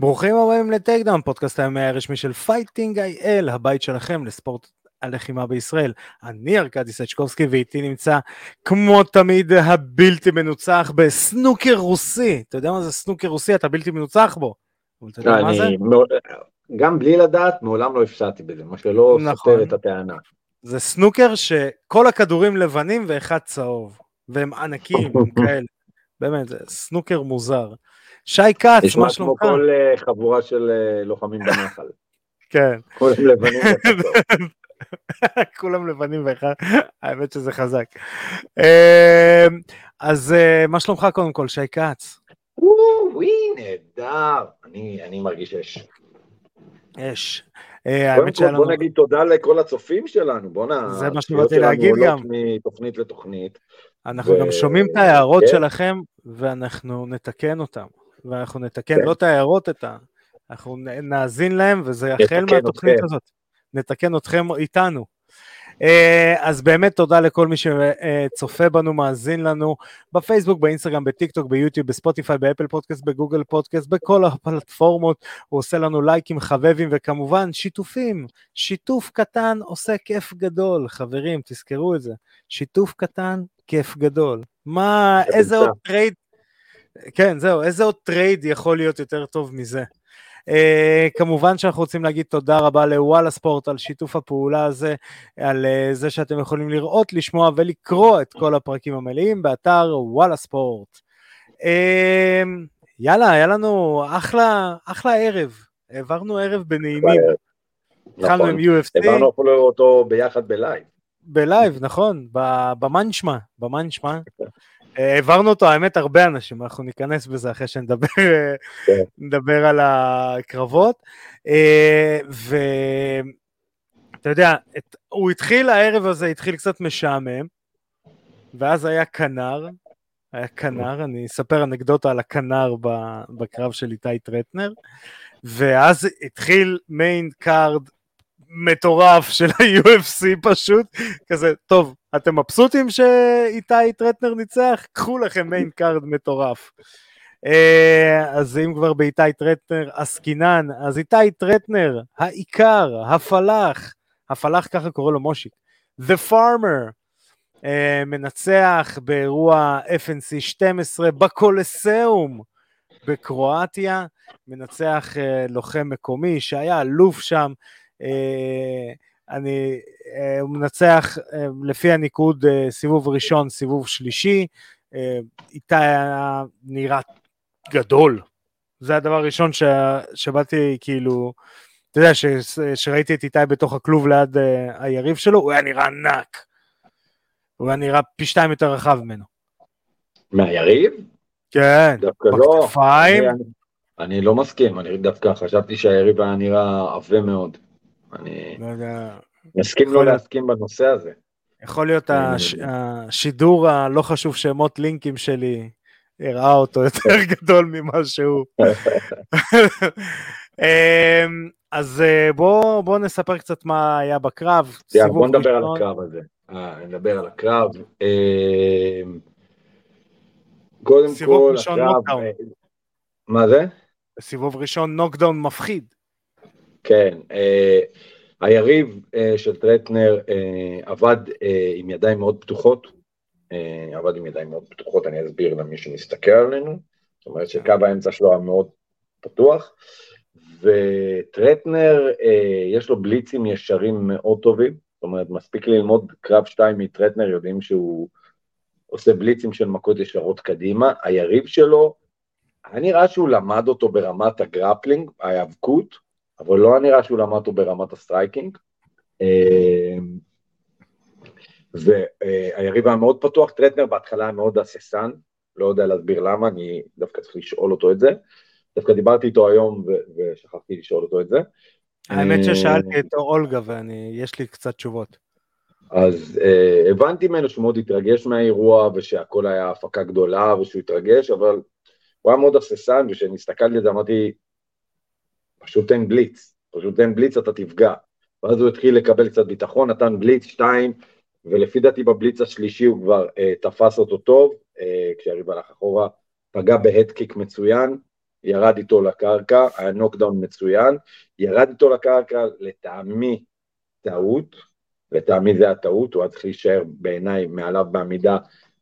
ברוכים הבאים לטייקדאון, פודקאסט ה MMA הרשמי של Fighting IL, הבית שלכם לספורט הלחימה בישראל. אני ארכדי סצ'קובסקי ואיתי נמצא כמו תמיד הבלתי מנוצח בסנוקר רוסי. אתה יודע מה זה סנוקר רוסי? אתה בלתי מנוצח בו. אתה יודע מה זה? גם בלי לדעת, מעולם לא הפסדתי בזה, מה שלא נכון. סותר את הטענה. זה סנוקר שכל הכדורים לבנים ואחד צהוב. והם ענקים, הם כאלה. באמת, זה סנוקר מוזר. שי כץ, נשמע מה כמו שלומך? כל אה, חבורה של אה, לוחמים בנחל. כן. כולם לבנים. כולם לבנים ואחד, האמת שזה חזק. אה, אז אה, מה שלומך קודם כל, שי כץ? וואי, נהדר. אני אני מרגיש אש. אש. קודם כל. בוא נגיד תודה לכל הצופים שלנו, בואנה. זה מה שבאתי להגיד גם. מתוכנית לתוכנית. אנחנו גם שומעים את ההערות כן. שלכם, ואנחנו נתקן אותם. ואנחנו נתקן כן. לא את ההערות, את ה... אנחנו נאזין להם, וזה החל מהתוכנית אתכם. הזאת. נתקן אתכם איתנו. אה, אז באמת תודה לכל מי שצופה בנו, מאזין לנו, בפייסבוק, באינסטגרם, בטיקטוק, ביוטיוב, בספוטיפיי, ב Apple Podcast, ב Google Podcast, בכל הפלטפורמות, ועושה לנו לייקים חביבים, וכמובן שיתופים, שיתוף קטן עושה כיף גדול, חברים, תזכרו את זה, שיתוף קטן, כיף גדול. מה, זה איזה. עוד trade, כן, זהו, איזה עוד trade יכול להיות יותר טוב מזה? אה, כמובן שאנחנו רוצים להגיד תודה רבה לוואלה ספורט על שיתוף הפעולה הזה, על אה, זה שאתם יכולים לראות, לשמוע ולקרוא את כל הפרקים המלאים באתר וואלה ספורט. אה, יאללה, היה לנו אחלה, אחלה ערב, העברנו ערב בנעימים, התחלנו נכון. עם UFC, העברנו אפילו אותו ביחד בלייב. בלייב, נכון, ב- במה אה, העברנו אותו, האמת, הרבה אנשים, אנחנו ניכנס בזה אחרי שנדבר אה, כן. נדבר על הקרבות. אה, ואתה יודע, את- הוא התחיל, הערב הזה התחיל קצת משעמם, ואז היה כנר, היה כנר, אני אספר אנקדוטה על הכנר בקרב של איתי טרטנר, ואז התחיל main card מטורף של ה-UFC פשוט, כזה, טוב, אתם מבסוטים שאיתי טרטנר ניצח? קחו לכם main card מטורף. אה, אז אם כבר באיתי טרטנר עסקינן, אז איתי טרטנר, העיקר, הפלח, הפלח ככה קורא לו מושיק, The Farmer, אה, מנצח באירוע FNC 12 בקולסיאום בקרואטיה, מנצח אה, לוחם מקומי שהיה אלוף שם, אני, אה, הוא מנצח אה, לפי הניקוד אה, סיבוב ראשון, סיבוב שלישי, אה, איתי היה נראה גדול. זה הדבר הראשון ש... שבאתי כאילו, אתה יודע, ש... שראיתי את איתי בתוך הכלוב ליד היריב שלו, הוא היה נראה ענק. הוא היה נראה פי שתיים יותר רחב ממנו. מהיריב? כן, לא. בכתפיים. אני- אני לא מסכים, אני דווקא חשבתי שהיריב היה נראה עבה מאוד. אני לא יודע, מסכים לא. להסכים בנושא הזה. יכול להיות אה, הש... השידור הלא חשוב שמות לינקים שלי הראה אותו יותר גדול ממה שהוא. אמ, אז אה, בוא, בוא נספר קצת מה היה בקרב. יאללה, סיבוב בוא נדבר על. הקרב הזה. אה, נדבר על הקרב. אה, קודם כל, הקרב... אה, מה זה? סיבוב ראשון נוקדאון מפחיד. כן, אה, היריב אה, של טרטנר אה, עבד עם ידיים מאוד פתוחות, עבד עם ידיים מאוד פתוחות, אני אסביר למי שמסתכל עלינו, זאת אומרת שקו האמצע שלו היה מאוד פתוח, וטרטנר יש לו בליצים ישרים מאוד טובים, זאת אומרת מספיק ללמוד קרב 2 מטרטנר, יודעים שהוא עושה בליצים של מכות ישרות קדימה, היריב שלו, היה נראה שהוא למד אותו ברמת ה grappling, ההיאבקות, אבל לא נראה שהוא למד אותו ברמת ה striking. אה, והיריב היה מאוד פתוח, טרטנר בהתחלה היה מאוד הססן, לא יודע להסביר למה, אני דווקא צריך לשאול אותו את זה. דווקא דיברתי איתו היום ושכחתי לשאול אותו את זה. האמת אה, ששאלתי את אולגה ויש לי קצת תשובות. אז אה, הבנתי ממנו שהוא מאוד התרגש מהאירוע ושהכל היה הפקה גדולה ושהוא התרגש, אבל הוא היה מאוד הססן וכשאני הסתכלתי על זה אמרתי, פשוט תן בליץ, פשוט תן בליץ אתה תפגע. ואז הוא התחיל לקבל קצת ביטחון, נתן בליץ שתיים, ולפי דעתי בבליץ השלישי הוא כבר אה, תפס אותו טוב, אה, כשהריב הלך אחורה, פגע בהדקיק מצוין, ירד איתו לקרקע, היה נוקדאון מצוין, ירד איתו לקרקע לטעמי טעות, לטעמי זה הטעות, הוא היה צריך להישאר בעיניי מעליו בעמידה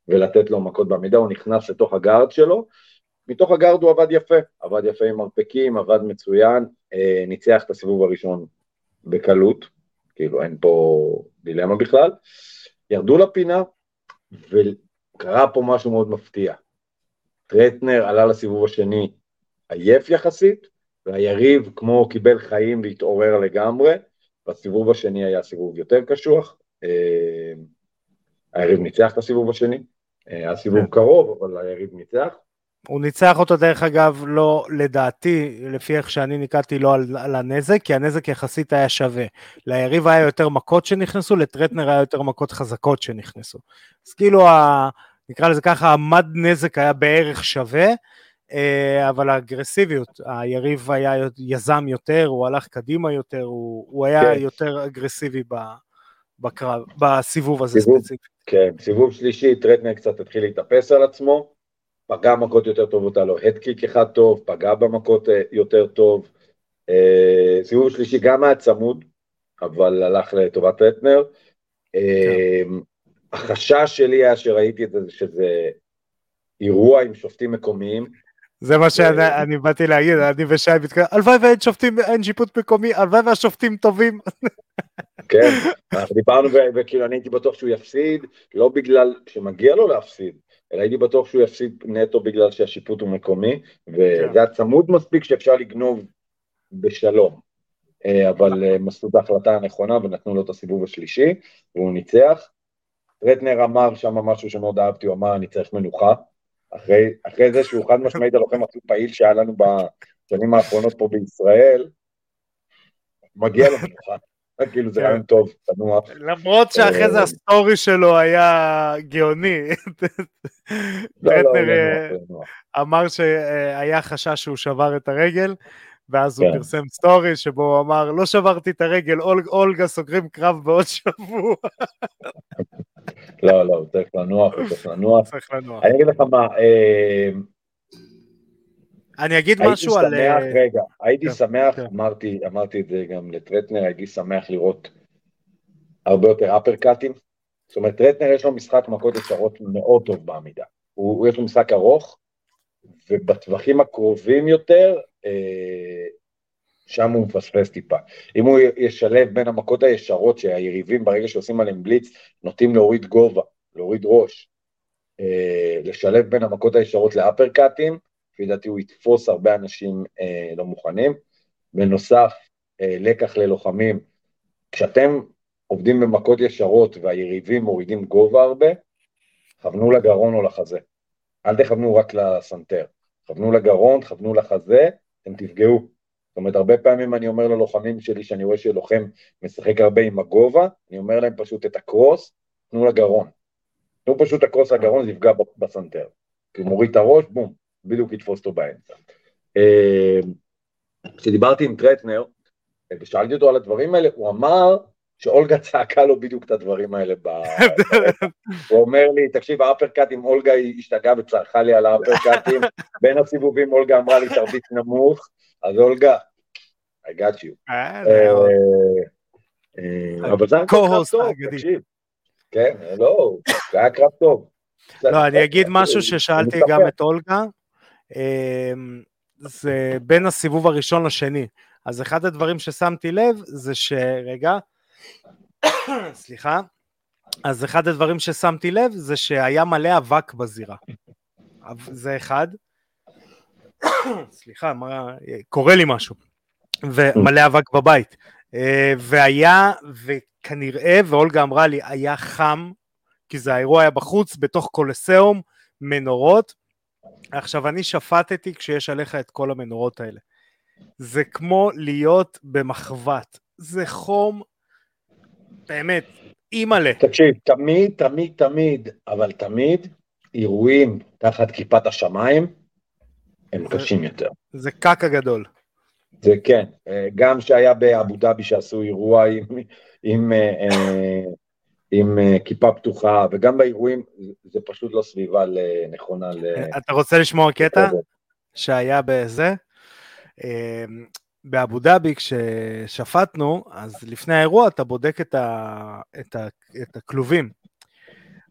ולתת לו מכות בעמידה, הוא נכנס לתוך הגארד שלו, מתוך הגארד הוא עבד יפה, עבד יפה עם מרפקים, עבד מצוין, ניצח את הסיבוב הראשון בקלות, כאילו אין פה דילמה בכלל, ירדו לפינה, וקרה פה משהו מאוד מפתיע. טרטנר עלה לסיבוב השני עייף יחסית, והיריב כמו קיבל חיים והתעורר לגמרי, בסיבוב השני היה סיבוב יותר קשוח, אה, היריב ניצח את הסיבוב השני, אה, היה סיבוב כן. קרוב, אבל היריב ניצח. הוא ניצח אותו דרך אגב, לא לדעתי, לפי איך שאני ניקדתי לא על, על הנזק, כי הנזק יחסית היה שווה. ליריב היה יותר מכות שנכנסו, לטרטנר היה יותר מכות חזקות שנכנסו. אז כאילו, ה, נקרא לזה ככה, המד נזק היה בערך שווה, אה, אבל האגרסיביות, היריב היה יזם יותר, הוא הלך קדימה יותר, הוא, הוא היה כן. יותר אגרסיבי בקרב, בסיבוב הזה סיבוב, ספציפית. כן, סיבוב שלישי, טרטנר קצת התחיל להתאפס על עצמו, פגע מכות יותר טובות, היה לו הדקיק אחד טוב, פגע במכות אה, יותר טוב. אה, סיבוב שלישי גם היה צמוד, אבל הלך לטובת טרטנר. כן. החשש שלי היה שראיתי את זה, שזה אירוע עם שופטים מקומיים, זה מה שאני באתי להגיד, אני ושי מתקדם, הלוואי ואין שופטים, אין שיפוט מקומי, הלוואי והשופטים טובים. כן, דיברנו וכאילו אני הייתי בטוח שהוא יפסיד, לא בגלל שמגיע לו להפסיד, אלא הייתי בטוח שהוא יפסיד נטו בגלל שהשיפוט הוא מקומי, וזה היה צמוד מספיק שאפשר לגנוב בשלום. אה, אבל אה, הם עשו את ההחלטה הנכונה ונתנו לו את הסיבוב השלישי, והוא ניצח. טרטנר אמר שם משהו שמאוד אהבתי, הוא אמר אני צריך מנוחה. אחרי, אחרי זה שהוא חד משמעית הלוחם הכי פעיל שהיה לנו בשנים האחרונות פה בישראל, מגיע לו מנוחה. כאילו זה כן. רעיון טוב, תנוח. למרות שאחרי זה אה, ה story שלו היה גאוני. לא, לא, לא, אמר שהיה חשש שהוא שבר את הרגל, ואז הוא כן. פרסם סטורי שבו הוא אמר, לא שברתי את הרגל, אולגה סוגרים קרב בעוד שבוע. לא, לא, הוא צריך לנוח, הוא צריך לנוח. צריך לנוח. אני אגיד לך מה, אה, אני אגיד משהו על... הייתי שמח, רגע, הייתי כן, שמח, כן. אמרתי, אמרתי את זה גם לטרטנר, הייתי שמח לראות הרבה יותר אפרקאטים. זאת אומרת, טרטנר יש לו משחק מכות ישרות מאוד טוב בעמידה. הוא, יש לו משחק ארוך, ובטווחים הקרובים יותר, אה, שם הוא מפספס טיפה. אם הוא ישלב בין המכות הישרות שהיריבים ברגע שעושים עליהם בליץ, נוטים להוריד גובה, להוריד ראש, אה, לשלב בין המכות הישרות לאפרקאטים, לפי דעתי הוא יתפוס הרבה אנשים אה, לא מוכנים. בנוסף, אה, לקח ללוחמים, כשאתם עובדים במכות ישרות והיריבים מורידים גובה הרבה, כוונו לגרון או לחזה. אל תכוונו רק לסנטר. כוונו לגרון, כוונו לחזה, אתם תפגעו. זאת אומרת, הרבה פעמים אני אומר ללוחמים שלי, שאני רואה שלוחם משחק הרבה עם הגובה, אני אומר להם פשוט את הקרוס, תנו לגרון. תנו פשוט הקרוס לגרון, זה יפגע בסנטר. כי הוא מוריד את הראש, בום, בדיוק יתפוס אותו באמצע. אה, כשדיברתי עם טרטנר, ושאלתי אותו על הדברים האלה, הוא אמר שאולגה צעקה לו בדיוק את הדברים האלה. ב... הוא אומר לי, תקשיב, האפרקאטים, אולגה השתגעה וצרחה לי על האפרקאטים, בין הסיבובים אולגה אמרה לי, תרביץ נמוך, אז אולגה, I got you. אה, אה, אבל זה היה קרב טוב, תקשיב. כן, לא, זה היה קרב טוב. לא, אני אגיד משהו ששאלתי גם את אולגה, זה בין הסיבוב הראשון לשני. אז אחד הדברים ששמתי לב זה ש... רגע, סליחה. אז אחד הדברים ששמתי לב זה שהיה מלא אבק בזירה. זה אחד. סליחה, מה... קורה לי משהו. ומלא אבק בבית. אה, והיה, וכנראה, ואולגה אמרה לי, היה חם, כי זה האירוע היה בחוץ, בתוך קולסיאום, מנורות. עכשיו, אני שפטתי כשיש עליך את כל המנורות האלה. זה כמו להיות במחבת. זה חום באמת, אימא'לה. תקשיב, תמיד, תמיד, תמיד, אבל תמיד, אירועים תחת כיפת השמיים, הם זה, קשים יותר. זה קקה גדול. זה כן, אה, גם שהיה באבו דאבי שעשו אירוע עם, עם, אה, אה, עם, עם כיפה פתוחה, וגם באירועים, זה פשוט לא סביבה נכונה ל... אתה רוצה לשמוע קטע? שהיה בזה. באבו דאבי כששפטנו, אז לפני האירוע אתה בודק את, ה, את, ה, את הכלובים.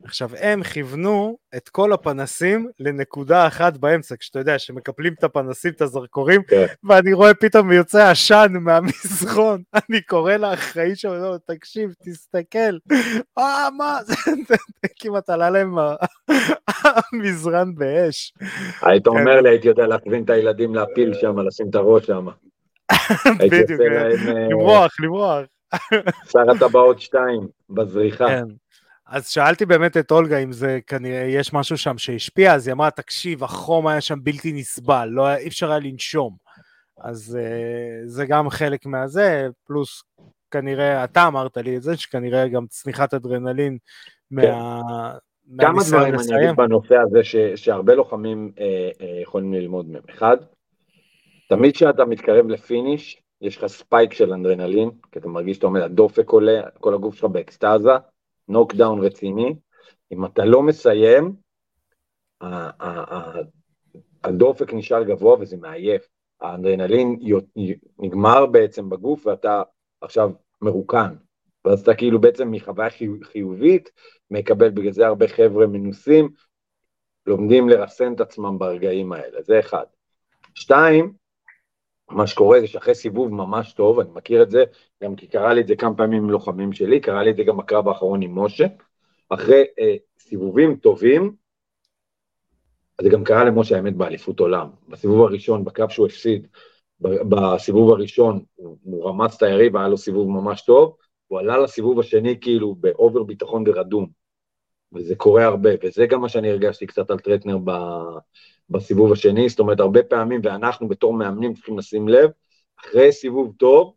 עכשיו, הם כיוונו את כל הפנסים לנקודה אחת באמצע, כשאתה יודע שמקפלים את הפנסים, את הזרקורים, כן. ואני רואה פתאום יוצא עשן מהמזרון, אני קורא לאחראי שם, לא, תקשיב, תסתכל, אה, מה, זה כמעט עלה להם המזרן באש. היית אומר לי, הייתי יודע להכווין את הילדים להפיל שם, לשים את הראש שם. בדיוק, אה, למרוח, למרוח. שר הטבעות שתיים, בזריחה. אז שאלתי באמת את אולגה אם זה כנראה, יש משהו שם שהשפיע, אז היא אמרה, תקשיב, החום היה שם בלתי נסבל, לא היה, אי אפשר היה לנשום. אז uh, זה גם חלק מהזה, פלוס כנראה, אתה אמרת לי את זה, שכנראה גם צניחת אדרנלין כן. מה... כמה דברים אני אגיד בנושא הזה ש, שהרבה לוחמים אה, אה, יכולים ללמוד מהם. אחד, תמיד כשאתה מתקרב ל finish, יש לך spike של אדרנלין, כי אתה מרגיש שאתה עומד, הדופק עולה, כל הגוף שלך באקסטאזה, נוקדאון רציני, אם אתה לא מסיים, הדופק נשאר גבוה וזה מעייף. האנדרנלין נגמר בעצם בגוף ואתה עכשיו מרוקן. ואז אתה כאילו בעצם מחוויה חיובית מקבל בגלל זה הרבה חבר'ה מנוסים, לומדים לרסן את עצמם ברגעים האלה, זה אחד. שתיים, מה שקורה זה שאחרי סיבוב ממש טוב, אני מכיר את זה, גם כי קרה לי את זה כמה פעמים עם לוחמים שלי, קרה לי את זה גם בקרב האחרון עם משה, אחרי אה, סיבובים טובים, זה גם קרה למשה האמת באליפות עולם, בסיבוב הראשון, בקרב שהוא הפסיד, בסיבוב הראשון הוא, הוא רמס את היריב, היה לו סיבוב ממש טוב, הוא עלה לסיבוב השני כאילו ב over ביטחון ורדום, וזה קורה הרבה, וזה גם מה שאני הרגשתי קצת על טרטנר ב, בסיבוב השני, זאת אומרת הרבה פעמים, ואנחנו בתור מאמנים צריכים לשים לב, אחרי סיבוב טוב,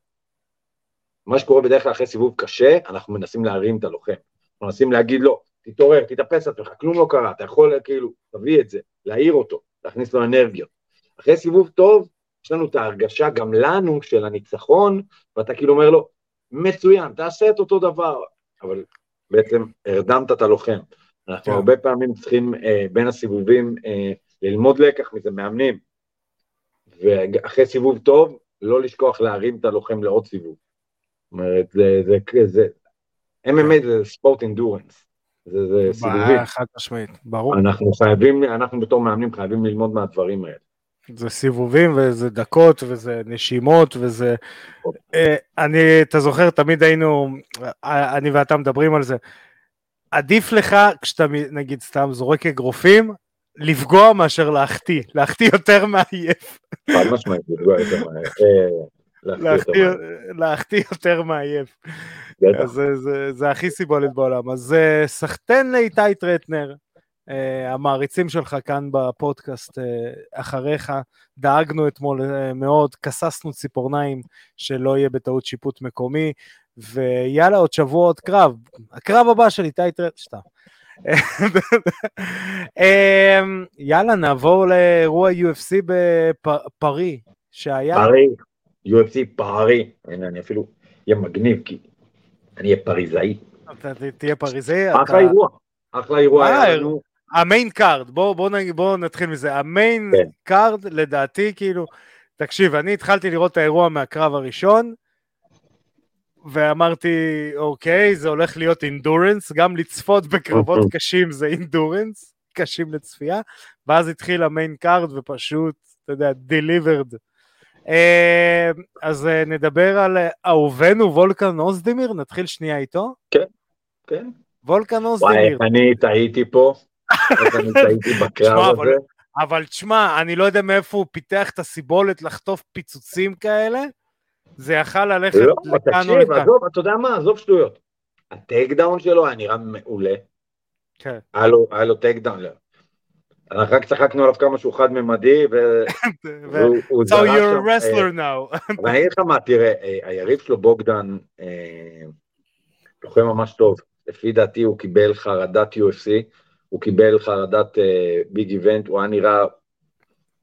מה שקורה בדרך כלל אחרי סיבוב קשה, אנחנו מנסים להרים את הלוחם. אנחנו מנסים להגיד לו, תתעורר, תתאפס עצמך, כלום לא קרה, אתה יכול כאילו, תביא את זה, להעיר אותו, להכניס לו אנרגיות. אחרי סיבוב טוב, יש לנו את ההרגשה, גם לנו, של הניצחון, ואתה כאילו אומר לו, מצוין, תעשה את אותו דבר, אבל בעצם הרדמת את הלוחם. אנחנו כן. הרבה פעמים צריכים אה, בין הסיבובים אה, ללמוד לקח מזה, מאמנים. ואחרי סיבוב טוב, לא לשכוח להרים את הלוחם לעוד סיבוב. זאת אומרת, זה, זה, זה, MMA זה ספורט אינדורנס. זה, זה סיבובים. חד משמעית, ברור. אנחנו חייבים, אנחנו בתור מאמנים חייבים ללמוד מהדברים האלה. זה סיבובים וזה דקות וזה נשימות וזה... אה, אני, אתה זוכר, תמיד היינו, אה, אני ואתה מדברים על זה. עדיף לך כשאתה נגיד סתם זורק אגרופים, לפגוע מאשר להחטיא, להחטיא יותר מעייף. חד משמעית, לפגוע יותר מעייף. אה, להחטיא יותר מעייף. זה הכי סיבולת בעולם. אז סחטיין לאיתי טרטנר, אה, המעריצים שלך כאן בפודקאסט אה, אחריך, דאגנו אתמול מאוד, כססנו ציפורניים שלא יהיה בטעות שיפוט מקומי, ויאללה, עוד שבוע עוד קרב. הקרב הבא של איתי טרטנר, סתם. יאללה, נעבור לאירוע UFC בפארי, שהיה... פארי, UFC פארי. הנה, אני אפילו אהיה מגניב, כי אני אהיה פריזאי. אתה תהיה פריזאי? אחלה אירוע. אחלה אירוע אה, היה לנו. ה main card, בואו נתחיל מזה. ה main כן. card, לדעתי, כאילו, תקשיב, אני התחלתי לראות את האירוע מהקרב הראשון, ואמרתי, אוקיי, זה הולך להיות endurance, גם לצפות בקרבות אוקיי. קשים זה endurance, קשים לצפייה, ואז התחיל ה main card ופשוט, אתה יודע, delivered. אה, אז אה, נדבר על אה, אהובנו וולקן אוזדימיר, נתחיל שנייה איתו. כן, כן. וולקן אוזדימיר. וואי, אני טעיתי פה, אני טעיתי בקרב הזה. אבל תשמע, אני לא יודע מאיפה הוא פיתח את הסיבולת לחטוף פיצוצים כאלה. זה יכל ללכת לא, לכאן או לכאן. עזוב, אתה יודע מה, עזוב שטויות. ה takedown שלו היה נראה מעולה. כן. היה לו, היה לו takedown. אנחנו רק צחקנו עליו כמה שהוא חד-ממדי, והוא זרק So you're a wrestler now. ואני אגיד לך מה, תראה, אה, היריב שלו בוגדן, אה, לוחם ממש טוב. לפי דעתי הוא קיבל חרדת UFC, הוא קיבל חרדת big event, הוא היה נראה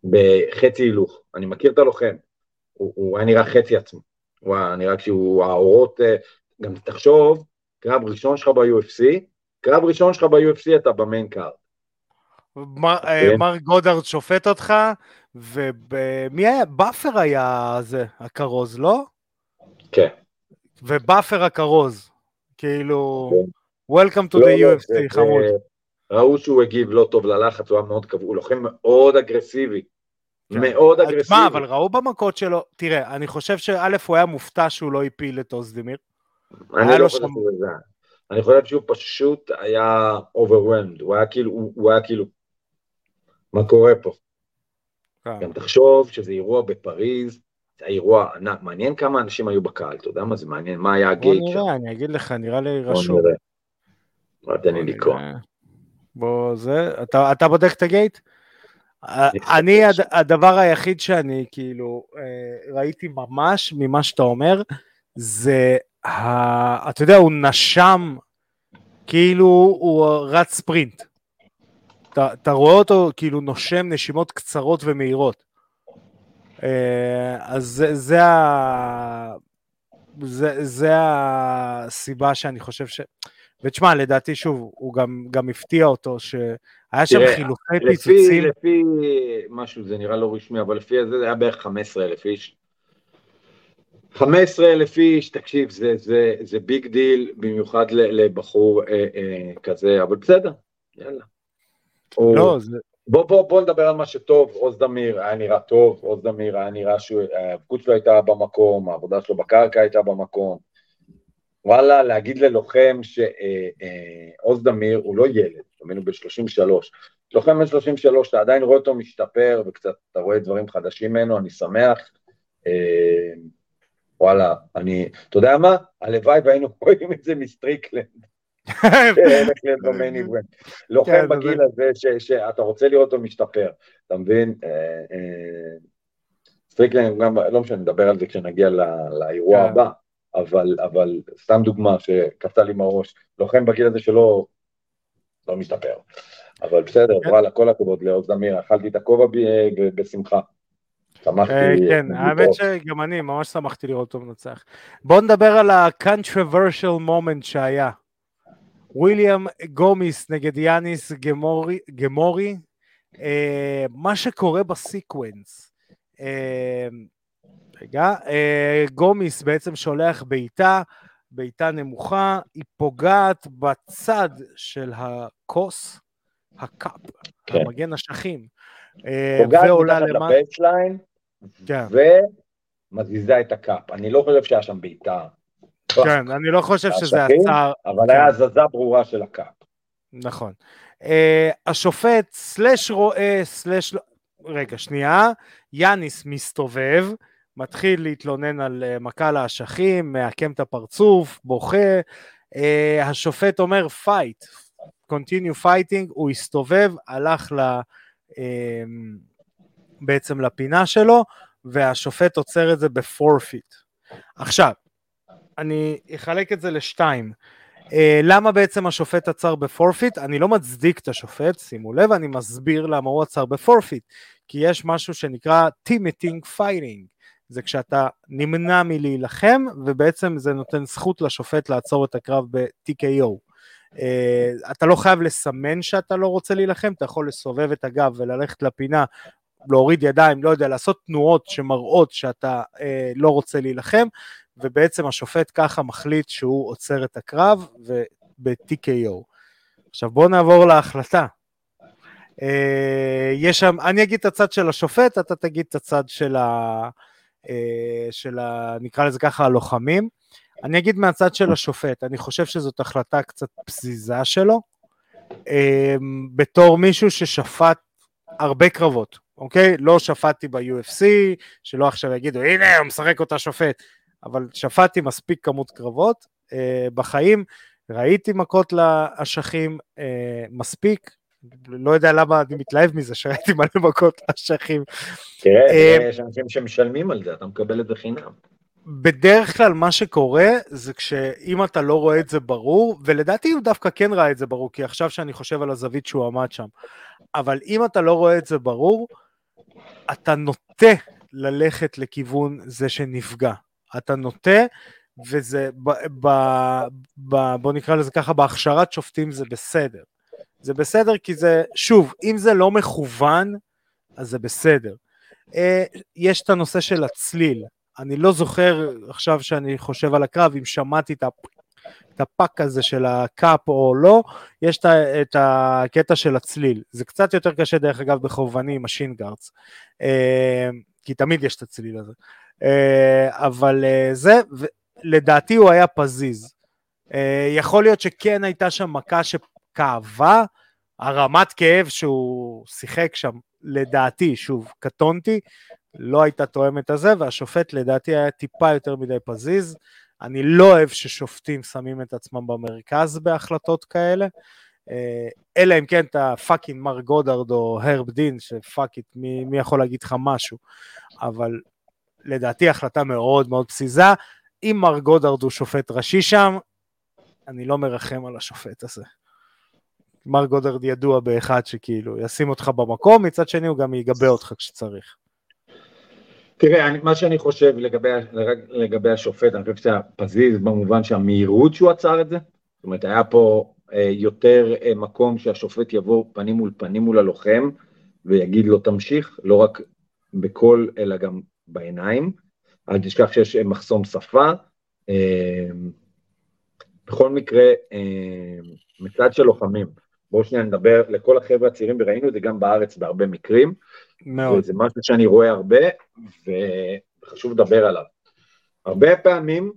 בחצי הילוך. אני מכיר את הלוחם. הוא, הוא היה נראה חצי עצמו. הוא היה נראה כשהוא, האורות, אה, גם תחשוב, קרב ראשון שלך ב-UFC, קרב ראשון שלך ב-UFC אתה ב main card. מר, אה, כן. מרק גודארד שופט אותך, ומי היה? באפר היה זה, הכרוז, לא? כן. ובאפר הכרוז, כאילו, כן. Welcome to לא, the לא, UFC, חמוד. ראו שהוא הגיב לא טוב ללחץ, הוא היה מאוד קבוע, הוא לוחם מאוד אגרסיבי. כן. מאוד אגרסיבי. מה, אבל ראו במכות שלו, תראה, אני חושב שא' הוא היה מופתע שהוא לא הפיל את אוזדימיר. היה אני לא חושב שזה זה. אני חושב שהוא פשוט היה overwhelmed, הוא היה כאילו, הוא הוא היה כאילו, מה קורה פה? כן. גם תחשוב שזה אירוע בפריז, זה אירוע ענק, מעניין כמה אנשים היו בקהל, אתה יודע מה זה מעניין, מה היה בוא הגייט שם? נראה, אני אגיד לך, נראה לי בוא רשום. נראה. מה, תן בוא לי לקרוא. נראה. בוא זה, אתה, אתה בודק את הגייט? אני אני, הדבר היחיד שאני כאילו אה, ראיתי ממש ממה שאתה אומר, זה, אתה יודע, הוא נשם, כאילו הוא רץ ספרינט. אתה, אתה רואה אותו כאילו נושם נשימות קצרות ומהירות. אה, אז זה, זה, ה... זה, זה הסיבה שאני חושב ש... ותשמע, לדעתי שוב, הוא גם, גם הפתיע אותו שהיה שם תראה, חילופי לפי, פיצוצים. לפי משהו, זה נראה לא רשמי, אבל לפי זה, זה היה בערך 15 אלף איש. 15 אלף איש, תקשיב, זה, זה, זה big deal, במיוחד לבחור אה, אה, כזה, אבל בסדר, יאללה. הוא- לא, זה, בוא, בוא, בוא נדבר על מה שטוב, אוזדמיר היה נראה טוב, אוזדמיר היה נראה שההיאבקות שלו הייתה במקום, העבודה שלו בקרקע הייתה במקום. וואלה, להגיד ללוחם שאוזדמיר הוא לא ילד, הוא ב-33. לוחם בן 33, אתה עדיין רואה אותו משתפר, וקצת אתה רואה דברים חדשים ממנו, אני שמח. אה, וואלה, אני, אתה יודע מה? הלוואי והיינו רואים את זה מסטריקלנד. כן, לוחם זה- בגיל הזה שאתה רוצה לראות אותו משתפר, אתה מבין? אה, אה, סטריקלנד, לא משנה, נדבר על זה כשנגיע לאירוע כן. הבא, אבל, אבל סתם דוגמה שקפצה לי מהראש, לוחם בגיל הזה שלא לא משתפר. אבל בסדר, כן. וואלה, כל הכבוד לאוזדמיר, אכלתי את הכובע ב- ב- בשמחה. שמחתי. אה, כן, אה, האמת. שגם אני ממש שמחתי לראות אותו מנצח. בואו נדבר על ה-controversial moment שהיה. וויליאם גומיס נגד יאניס גמורי, גמורי. אה, מה שקורה ב sequence. אה, רגע, אה, גומיס בעצם שולח בעיטה, בעיטה נמוכה, היא פוגעת בצד של הכוס, ה cup, כן. המגן אשכים. אה, פוגעת מתחת. ל beltline, כן. ומזיזה את ה cup. אני לא חושב שהיה שם בעיטה. כן, אני לא חושב שזה אשכים, עצר, אבל כן. היה הזזה ברורה של ה cup. נכון. אה, השופט slash רואה slash... לא- רגע, שנייה. יאניס מסתובב, מתחיל להתלונן על מכה לאשכים, מעקם את הפרצוף, בוכה. אה, השופט אומר fight, continue fighting, הוא הסתובב, הלך ל... אה, בעצם לפינה שלו, והשופט עוצר את זה ב forfeit. עכשיו, אני אחלק את זה לשתיים. אה, למה בעצם השופט עצר ב forfeit? אני לא מצדיק את השופט, שימו לב, אני מסביר למה הוא עצר ב forfeit. כי יש משהו שנקרא timid fighting. זה כשאתה נמנע מלהילחם, ובעצם זה נותן זכות לשופט לעצור את הקרב ב-TKO. אה, אתה לא חייב לסמן שאתה לא רוצה להילחם, אתה יכול לסובב את הגב וללכת לפינה, להוריד ידיים, לא יודע, לעשות תנועות שמראות שאתה אה, לא רוצה להילחם, ובעצם השופט ככה מחליט שהוא עוצר את הקרב ב-TKO. עכשיו בואו נעבור להחלטה. אה, יש שם, אני אגיד את הצד של השופט, אתה תגיד את הצד של ה... אה, של ה... נקרא לזה ככה הלוחמים. אני אגיד מהצד של השופט, אני חושב שזאת החלטה קצת פזיזה שלו, אה, בתור מישהו ששפט הרבה קרבות, אוקיי? לא שפטתי ב-UFC, שלא עכשיו יגידו, הנה הוא משחק אותה שופט. אבל שפטתי מספיק כמות קרבות אה, בחיים, ראיתי מכות לאשכים אה, מספיק, לא יודע למה אני מתלהב מזה שראיתי מלא מכות לאשכים. תראה, אה, יש אנשים שמשלמים על זה, אתה מקבל את זה חינם. בדרך כלל מה שקורה זה כשאם אתה לא רואה את זה ברור, ולדעתי הוא דווקא כן ראה את זה ברור, כי עכשיו שאני חושב על הזווית שהוא עמד שם, אבל אם אתה לא רואה את זה ברור, אתה נוטה ללכת לכיוון זה שנפגע. אתה נוטה, וזה, ב, ב, ב, בוא נקרא לזה ככה, בהכשרת שופטים זה בסדר. זה בסדר כי זה, שוב, אם זה לא מכוון, אז זה בסדר. יש את הנושא של הצליל. אני לא זוכר עכשיו שאני חושב על הקרב, אם שמעתי את את הפאק הזה של ה cup או לא, יש את הקטע של הצליל. זה קצת יותר קשה דרך אגב בחובבני עם ה shin guards, אה, כי תמיד יש את הצליל הזה. אה, אבל אה, זה, לדעתי הוא היה פזיז. יכול להיות שכן הייתה שם מכה שכאבה, הרמת כאב שהוא שיחק שם, לדעתי, שוב, קטונתי, לא הייתה תואמת הזה, והשופט לדעתי היה טיפה יותר מדי פזיז. אני לא אוהב ששופטים שמים את עצמם במרכז בהחלטות כאלה, אה, אלא אם כן אתה פאקינג מר גודארד או הרב דין, ש fuck it, מי, מי יכול להגיד לך משהו, אבל לדעתי החלטה מאוד מאוד פזיזה, אם מארק גודארד הוא שופט ראשי שם, אני לא מרחם על השופט הזה. מארק גודארד ידוע באחד שכאילו ישים אותך במקום, מצד שני הוא גם יגבה אותך כשצריך. תראה, אני, מה שאני חושב לגבי, לגבי השופט, אני חושב שזה פזיז במובן שהמהירות שהוא עצר את זה, זאת אומרת, היה פה אה, יותר אה, מקום שהשופט יבוא פנים מול פנים מול הלוחם ויגיד לו תמשיך, לא רק בקול אלא גם בעיניים. אל תשכח שיש אה, מחסום שפה. אה, בכל מקרה, אה, מצד של לוחמים, בואו שניה נדבר לכל החבר'ה הצעירים, וראינו את זה גם בארץ בהרבה מקרים. מאוד. זה משהו שאני רואה הרבה, וחשוב לדבר עליו. הרבה פעמים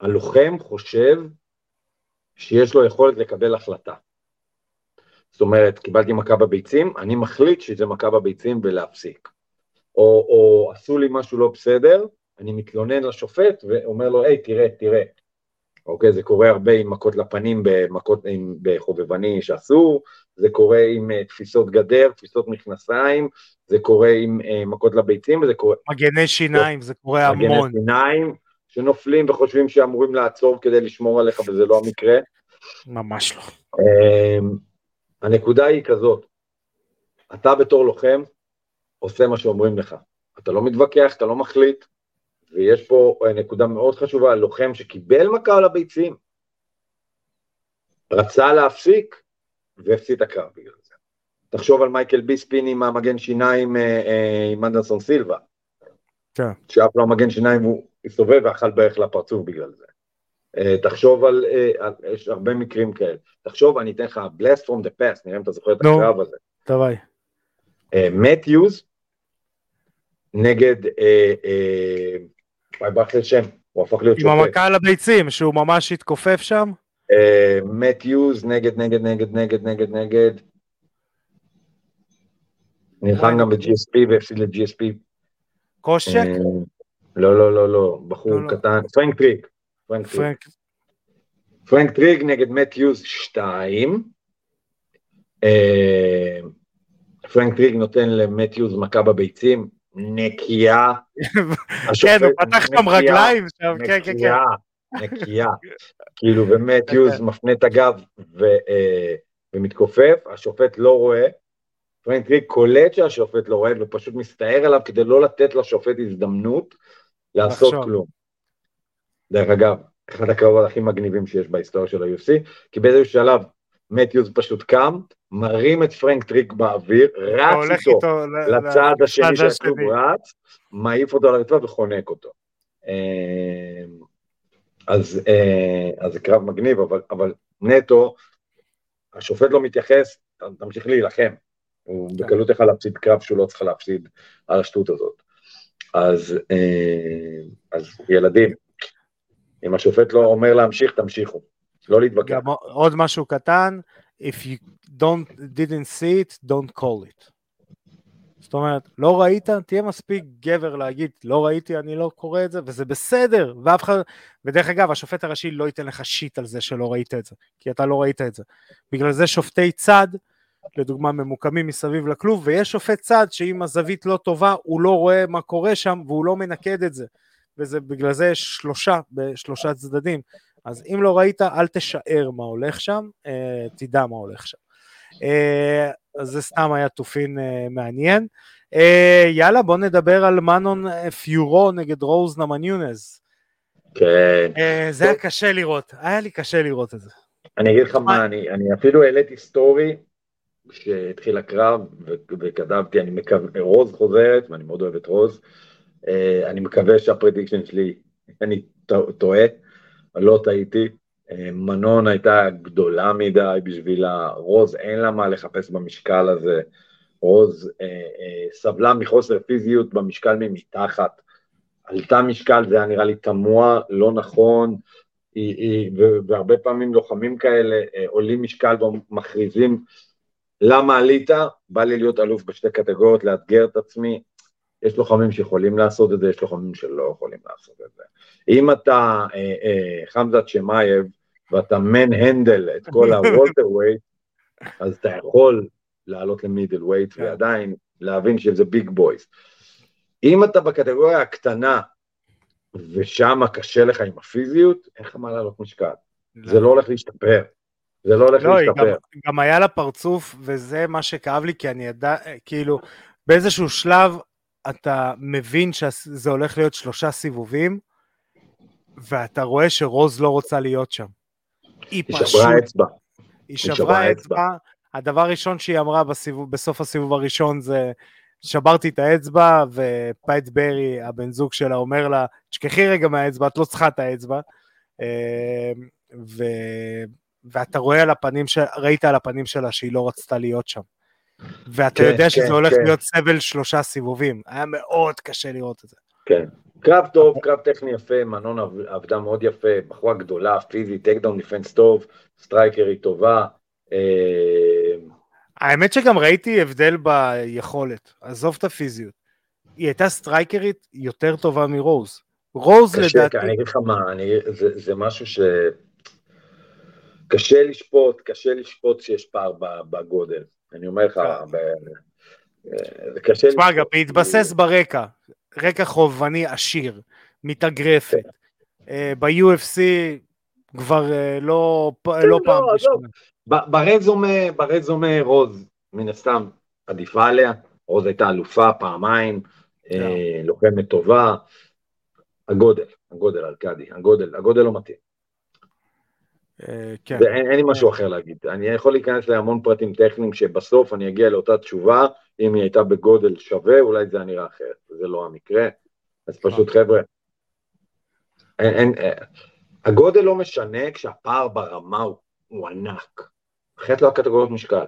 הלוחם חושב שיש לו יכולת לקבל החלטה. זאת אומרת, קיבלתי מכה בביצים, אני מחליט שזה מכה בביצים ולהפסיק. או, או עשו לי משהו לא בסדר, אני מתלונן לשופט ואומר לו, היי, תראה, תראה, אוקיי? זה קורה הרבה עם מכות לפנים במכות, עם, בחובבני שאסור, זה קורה עם uh, תפיסות גדר, תפיסות מכנסיים, זה קורה עם uh, מכות לביצים, וזה קורה... מגני שיניים, זה קורה מגני המון. מגני שיניים, שנופלים וחושבים שאמורים לעצור כדי לשמור עליך, וזה לא המקרה. ממש לא. Uh, הנקודה היא כזאת, אתה בתור לוחם עושה מה שאומרים לך. אתה לא מתווכח, אתה לא מחליט, ויש פה אה, נקודה מאוד חשובה, לוחם שקיבל מכה על הביצים, רצה להפסיק והפסיד את הקרב בגלל זה. תחשוב על מייקל ביספין עם המגן שיניים אה, אה, עם אנדרסון סילבה. כן. שאף לא המגן שיניים הוא הסתובב ואכל בערך לפרצוף בגלל זה. תחשוב על, על, יש הרבה מקרים כאלה. תחשוב, אני אתן לך blast from the past, נראה אם אתה זוכר את הקרב הזה. תוואי. מתיוז נגד וואי, ברח לי שם, הוא הפך להיות שופט. עם המכה על הביצים, שהוא ממש התכופף שם? אה, יוז נגד, נגד, נגד, נגד, נגד, נגד. נלחם גם ב-GSP והפסיד ל-GSP. קושק? אה, לא, לא, לא, לא, בחור לא, לא. קטן, פרנק טריג. פרנק טריג נגד מאט יוז 2. פרנק טריג נותן למאט יוז מכה בביצים, נקייה. כן, הוא פתח שם רגליים שם, כן, כן, כן. נקייה, כאילו באמת יוז מפנה את הגב אה, ומתכופף, השופט לא רואה, פרנק טריג קולט שהשופט לא רואה ופשוט מסתער עליו כדי לא לתת לשופט הזדמנות לעשות כלום. דרך אגב, אחד הקרבות הכי מגניבים שיש בהיסטוריה של ה-UFC, כי באיזשהו שלב מאט יוז פשוט קם, מרים את פרנק טריג באוויר, רץ איתו, איתו לצד השני של הכלוב רץ, מעיף אותו לרצפה וחונק אותו. אמ, אז, אה, אז זה קרב מגניב, אבל, אבל נטו, השופט לא מתייחס, תמשיך להילחם. הוא כן. בקלות יכול להפסיד קרב שהוא לא צריך להפסיד על השטות הזאת. אז, אה, אז ילדים, אם השופט לא אומר להמשיך, תמשיכו. לא להתווכח. גם עוד משהו קטן, if you don't, didn't see it, don't call it. זאת אומרת, לא ראית, תהיה מספיק גבר להגיד, לא ראיתי, אני לא קורא את זה, וזה בסדר, ואף אחד, ודרך אגב, השופט הראשי לא ייתן לך שיט על זה שלא ראית את זה, כי אתה לא ראית את זה. בגלל זה שופטי צד, לדוגמה, ממוקמים מסביב לכלוב, ויש שופט צד שאם הזווית לא טובה, הוא לא רואה מה קורה שם, והוא לא מנקד את זה. ובגלל זה יש שלושה, בשלושה צדדים. אז אם לא ראית, אל תשער מה הולך שם, אה, תדע מה הולך שם. אה, אז זה סתם היה topic אה, מעניין. יאללה, בוא נדבר על מנון פיורו נגד רוז נמיונס. כן. זה היה קשה לראות, היה לי קשה לראות את זה. אני אגיד לך מה, אני, אני אפילו העליתי סטורי שהתחיל הקרב, וכתבתי, אני מקווה, רוז חוזרת, ואני מאוד אוהב את רוז, אני מקווה שה prediction שלי, אני טועה, לא טעיתי, מנון הייתה גדולה מדי בשבילה, רוז אין לה מה לחפש במשקל הזה, רוז אה, אה, סבלה מחוסר פיזיות במשקל ממתחת, עלתה משקל, זה היה נראה לי תמוה, לא נכון, היא, היא, והרבה פעמים לוחמים כאלה אה, עולים משקל ומכריזים למה עלית? בא לי להיות אלוף בשתי קטגוריות, לאתגר את עצמי. יש לוחמים שיכולים לעשות את זה, יש לוחמים שלא יכולים לעשות את זה. אם אתה אה, אה, חמזאת צ'ימאייב ואתה manhandle את כל ה welterweight, אז אתה יכול לעלות ל middleweight כן. ועדיין להבין שזה big boys. אם אתה בקטגוריה הקטנה ושם קשה לך עם הפיזיות, אין לך מה לעלות משקל. לא. זה לא הולך להשתפר. זה לא הולך לא, להשתפר. גם, גם היה לה פרצוף, וזה מה שכאב לי, כי אני יודע, כאילו, באיזשהו שלב אתה מבין שזה הולך להיות שלושה סיבובים, ואתה רואה שרוז לא רוצה להיות שם. היא, היא פשוט... שברה אצבע. היא שברה אצבע. הדבר הראשון שהיא אמרה בסיבוב, בסוף הסיבוב הראשון זה שברתי את האצבע ופייט ברי הבן זוג שלה אומר לה תשכחי רגע מהאצבע את לא צריכה את האצבע אמ, ו... ואתה רואה על הפנים, של... ראית על הפנים שלה שהיא לא רצתה להיות שם ואתה כן, יודע שזה כן, הולך כן. להיות סבל שלושה סיבובים היה מאוד קשה לראות את זה. כן, קרב טוב, קרב טכני יפה, מנון עבדה מאוד יפה, בחורה גדולה, פיזית, takedown defense טוב, סטרייקרית טובה, אה, האמת שגם ראיתי הבדל ביכולת, עזוב את הפיזיות. היא הייתה סטרייקרית יותר טובה מרוז. רוז קשה, לדעתי... אני אגיד לך מה, אני, זה, זה משהו ש... קשה לשפוט, קשה לשפוט שיש פער בגודל. אני אומר לך, כן. ב... זה קשה. תשמע, גם בהתבסס ברקע, רקע חובבני עשיר, מתאגרפת. כן. אה, ב-UFC כבר אה, לא, לא, לא פעם ראשונה. ברזומה, ברזומה רוז, מן הסתם, עדיפה עליה, רוז הייתה אלופה פעמיים, אה, כן. לוחמת טובה, הגודל, הגודל ארכדי, הגודל, הגודל לא מתאים. אה, כן. אין לי משהו אחר להגיד, אני יכול להיכנס להמון פרטים טכניים שבסוף אני אגיע לאותה תשובה, אם היא הייתה בגודל שווה, אולי זה היה נראה אחרת, זה לא המקרה, אז פשוט חבר'ה, אין, אין, אה, הגודל לא משנה כשהפער ברמה הוא, הוא ענק. אחרת לא הקטגוריות משקל.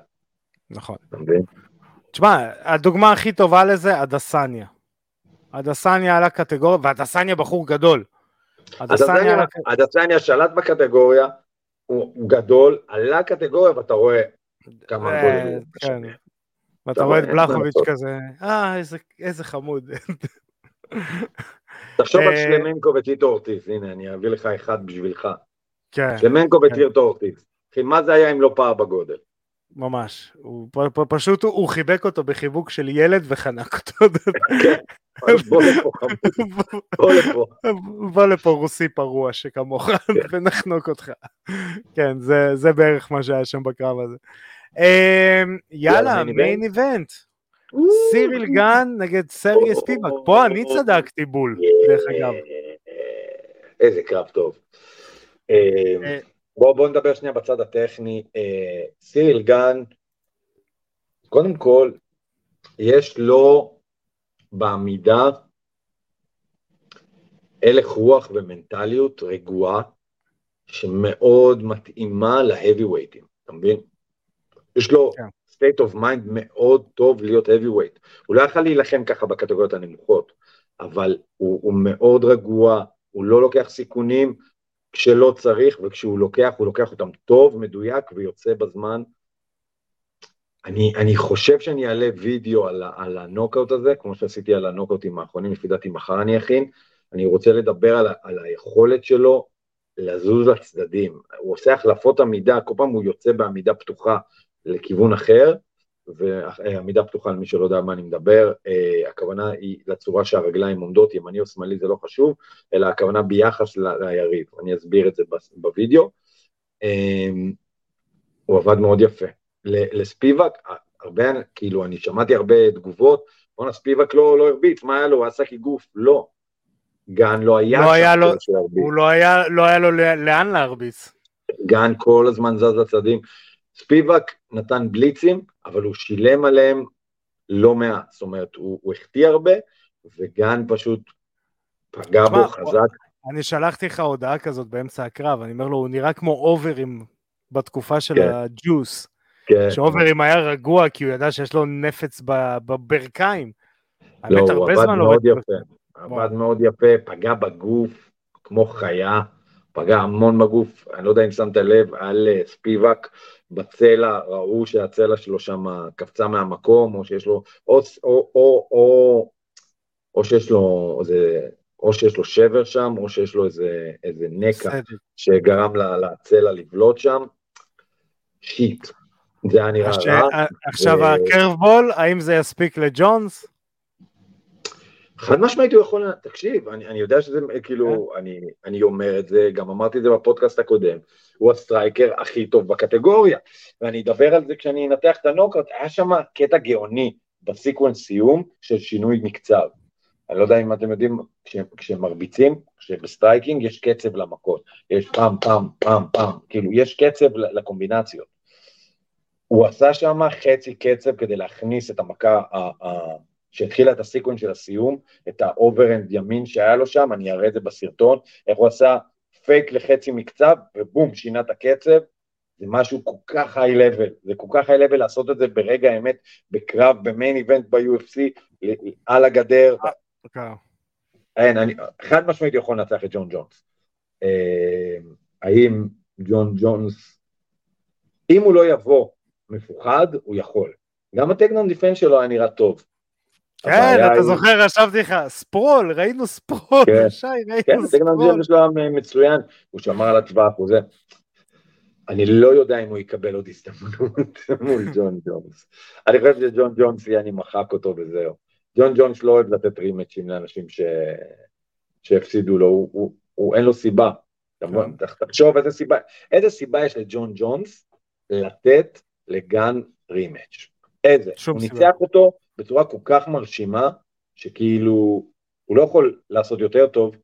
נכון. תשמע, הדוגמה הכי טובה לזה, הדסניה. הדסניה על הקטגוריה, והדסניה בחור גדול. הדסניה שלט בקטגוריה, הוא גדול, עלה קטגוריה ואתה רואה כמה אה, הוא כן. ואתה רואה את בלחוביץ' כזה, אה, איזה חמוד. תחשוב על אה, שלמנקו וטיטו אורטיס, הנה, אני אביא לך אחד בשבילך. כן. שלמנקו כן. וטיטו אורטיס. אחי, מה זה היה אם לא פער בגודל? ממש, הוא פשוט הוא חיבק אותו בחיבוק של ילד וחנק אותו. כן, בוא לפה בוא לפה. בוא לפה רוסי פרוע שכמוך כן. ונחנוק אותך. כן, זה בערך מה שהיה שם בקרב הזה. אמ, יאללה, מיין איבנט. סיריל גן נגד סרגי ספיבק, פה אני צדקתי בול, דרך אגב. איזה קרב טוב. בואו בוא נדבר שנייה בצד הטכני. אה, סיריל גן, קודם כל, יש לו בעמידה הלך רוח ומנטליות רגועה, שמאוד מתאימה להאבי וייטים, אתה מבין? יש לו כן. state of mind מאוד טוב להיות heavyweight. הוא לא יכול להילחם ככה בקטגוריות הנמוכות, אבל הוא, הוא מאוד רגוע, הוא לא לוקח סיכונים, כשלא צריך, וכשהוא לוקח, הוא לוקח אותם טוב, מדויק ויוצא בזמן. אני, אני חושב שאני אעלה וידאו על, על הנוקאוט הזה, כמו שעשיתי על הנוקאוטים האחרונים, לפי דעתי מחר אני אכין. אני רוצה לדבר על, על היכולת שלו לזוז לצדדים. הוא עושה החלפות עמידה, כל פעם הוא יוצא בעמידה פתוחה לכיוון אחר, ועמידה פתוחה למי שלא יודע מה אני מדבר, אה, הכוונה היא לצורה שהרגליים עומדות, ימני או שמאלי זה לא חשוב, אלא הכוונה ביחס ליריב, אני אסביר את זה בווידאו. אה, הוא עבד מאוד יפה. לספיבק, הרבה, כאילו, אני שמעתי הרבה תגובות, בואנה ספיבק לא, לא הרביץ, מה היה לו, הוא עשה כגוף, לא. גן לא היה לא היה לו, הוא לא היה, לא היה לו לאן להרביץ. גן כל הזמן זז לצדדים. ספיבק נתן בליצים, אבל הוא שילם עליהם לא מעט, זאת אומרת, הוא, הוא החטיא הרבה, וגן פשוט פגע בו חזק. אני שלחתי לך הודעה כזאת באמצע הקרב, אני אומר לו, הוא נראה כמו אוברים בתקופה של כן. הג'וס. כן. שאוברים היה רגוע כי הוא ידע שיש לו נפץ בברכיים. לא, הוא עבד מאוד יפה. עבד מאוד יפה, פגע בגוף כמו חיה, פגע המון בגוף, אני לא יודע אם שמת לב, על אה, ספיבק בצלע, ראו שהצלע שלו שם קפצה מהמקום, או שיש לו, או, או, או, או, או שיש לו איזה, או שיש לו שבר שם, או שיש לו איזה, איזה נקע שגרם לצלע לבלוט שם. שיט, זה היה נראה רע. עכשיו ו... הקרבבול, האם זה יספיק לג'ונס? חד משמעית הוא יכול, תקשיב, אני, אני יודע שזה, כאילו, כן. אני, אני אומר את זה, גם אמרתי את זה בפודקאסט הקודם, הוא ה striker הכי טוב בקטגוריה, ואני אדבר על זה כשאני אנתח את הנוקאוט, היה שם קטע גאוני ב sequence סיום של שינוי מקצב. אני לא יודע אם אתם יודעים, כש, כשמרביצים, כשב striking יש קצב למכות, יש פעם, פעם, פעם, פעם, כאילו, יש קצב לקומבינציות. הוא עשה שם חצי קצב כדי להכניס את המכה שהתחילה את ה sequence של הסיום, את ה overhand ימין שהיה לו שם, אני אראה את זה בסרטון, איך הוא עשה פייק לחצי מקצב, ובום, שינה את הקצב, זה משהו כל כך high level, זה כל כך high level לעשות את זה ברגע האמת, בקרב, ב main event ב-UFC, על הגדר. אוקיי. אין, אני, חד משמעית יכול לנצח את ג'ון ג'ונס. אה, האם ג'ון ג'ונס, אם הוא לא יבוא מפוחד, הוא יכול. גם ה takedown defense שלו היה נראה טוב. כן, אתה זוכר, רשמתי לך, ספרול, ראינו ספרול, כן. שי, ראינו כן, ספרול. כן, זה שלו מצוין, הוא שמר על הטווח, הוא זה. אני לא יודע אם הוא יקבל עוד הזדמנות מול ג'ון ג'ונס. אני חושב שג'ון ג'ונס, אני מחק אותו וזהו. ג'ון ג'ונס לא אוהב לתת רימצ'ים לאנשים ש... שהפסידו לו, הוא, הוא, הוא אין לו סיבה. כן. תחשוב איזה סיבה, איזה סיבה יש לג'ון ג'ונס לתת לגן rematch. איזה? הוא ניצח אותו בצורה כל כך מרשימה, שכאילו, הוא לא יכול לעשות יותר טוב,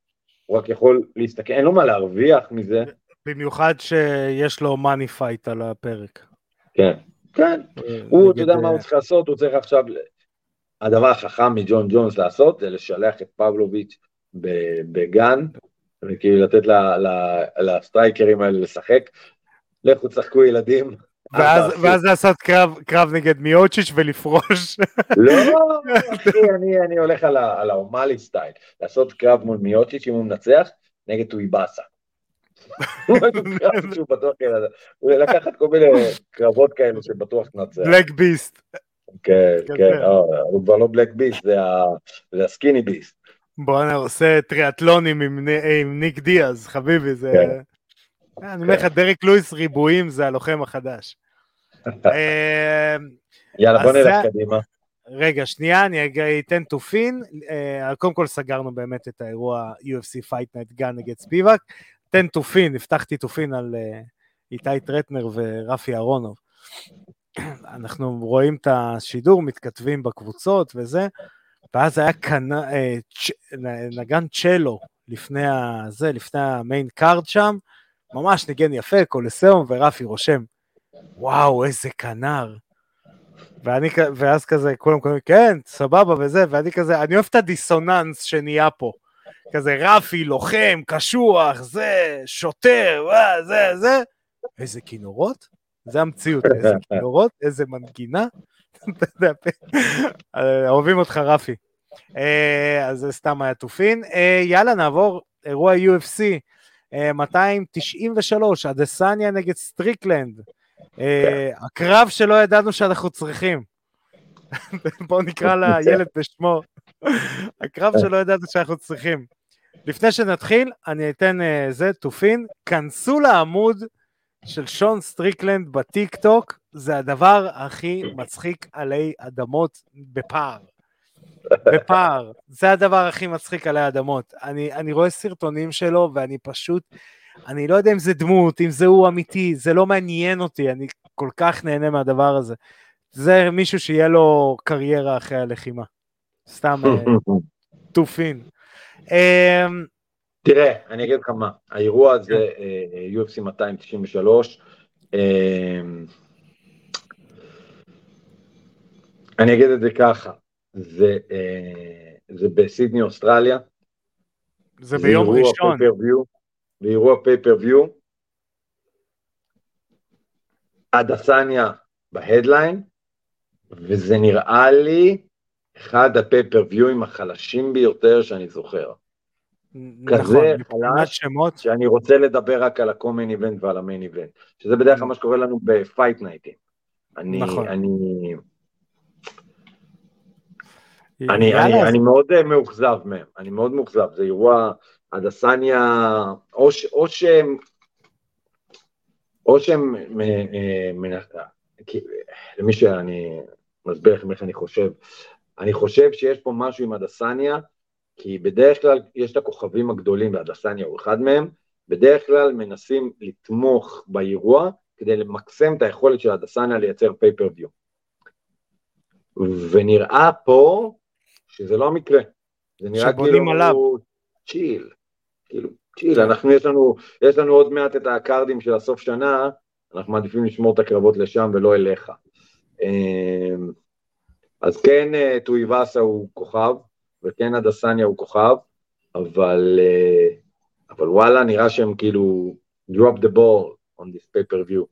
הוא רק יכול להסתכל, אין לו מה להרוויח מזה. במיוחד שיש לו money fight על הפרק. כן, כן. אה, הוא, אתה יודע מה הוא צריך לעשות? הוא צריך עכשיו... הדבר החכם מג'ון ג'ונס לעשות זה לשלח את פבלוביץ' בגן, וכאילו לתת לסטרייקרים האלה לשחק. לכו תשחקו ילדים, ואז, ואז לעשות קרב, קרב נגד מיוצ'יץ' ולפרוש. לא, אחי, אני, אני הולך על, על ה O'Malley style, לעשות קרב מול מיוצ'יץ' אם הוא מנצח, נגד טויבאסה. הוא לקחת כל מיני קרבות כאלה שבטוח תנצח. Black Beast. כן, כן, אה, הוא כבר לא Black Beast, זה ה Skinny Beast. בואנה, עושה טריאטלונים עם ניק דיאז, חביבי, זה... אה, אני אומר לך, דרק לואיס ריבועים זה הלוחם החדש. אה, יאללה, בוא נלך קדימה. רגע, שנייה, אני אתן תופין. אה, קודם כל סגרנו באמת את האירוע UFC Fight Night גן נגד ספיבק. תן תופין, הבטחתי תופין על איתי טרטנר ורפי אהרונוב. אנחנו רואים את השידור, מתכתבים בקבוצות וזה, ואז היה כנ... נגן צ'לו לפני הזה, לפני ה main card שם, ממש ניגן יפה, קולסיאום, ורפי רושם, וואו, איזה כנר. ואני, ואז כזה, כולם קוראים, כן, סבבה וזה, ואני כזה, אני אוהב את הדיסוננס שנהיה פה. כזה, רפי, לוחם, קשוח, זה, שוטר, וואה, זה, זה. איזה כינורות? זה המציאות, איזה כינורות, איזה מנגינה. אוהבים אותך, רפי. אה, אז זה סתם היה תופין. אה, יאללה, נעבור, אירוע UFC. 293, אדסניה נגד סטריקלנד. אה, הקרב שלא ידענו שאנחנו צריכים. בואו נקרא לילד בשמו. הקרב שלא ידענו שאנחנו צריכים. לפני שנתחיל, אני אתן uh, זה, תופין, כנסו לעמוד של שון סטריקלנד בטיק טוק, זה הדבר הכי מצחיק עלי אדמות בפער. בפער, זה הדבר הכי מצחיק עלי אדמות. אני, אני רואה סרטונים שלו ואני פשוט, אני לא יודע אם זה דמות, אם זה הוא אמיתי, זה לא מעניין אותי, אני כל כך נהנה מהדבר הזה. זה מישהו שיהיה לו קריירה אחרי הלחימה. סתם תופין. אה, אמ, תראה, אני אגיד לך מה, האירוע הזה. אה, UFC 293, אמ, אני אגיד את זה ככה, זה, אה, זה בסידני אוסטרליה. זה ביום ראשון. זה אירוע פייפריוויו. אדסניה בהדליין, וזה נראה לי אחד הפייפריוויואים החלשים ביותר שאני זוכר. נכון, כזה חלש שמות. שאני רוצה לדבר רק על הקומיין איבנט ועל המיין איבנט, שזה בדרך כלל מה שקורה לנו בפייט נייטים. אני, נכון. אני, אני, אני, אני מאוד אה, מאוכזב מהם, אני מאוד מאוכזב, זה אירוע הדסניה, או, ש, או שהם, או שהם, אה, למי שאני מסביר לכם איך אני חושב, אני חושב שיש פה משהו עם הדסניה, כי בדרך כלל יש את הכוכבים הגדולים, והדסניה הוא אחד מהם, בדרך כלל מנסים לתמוך באירוע כדי למקסם את היכולת של הדסניה לייצר פייפריוויו. ונראה פה שזה לא המקרה. זה נראה כאילו עליו. צ'יל, כאילו צ'יל, אנחנו יש לנו, יש לנו עוד מעט את הקארדים של הסוף שנה, אנחנו מעדיפים לשמור את הקרבות לשם ולא אליך. אמ, אז כן, אה, טויבאסה הוא כוכב, וכן הדסניה הוא כוכב, אבל, אה, אבל וואלה, נראה שהם כאילו drop the ball on this pay per view.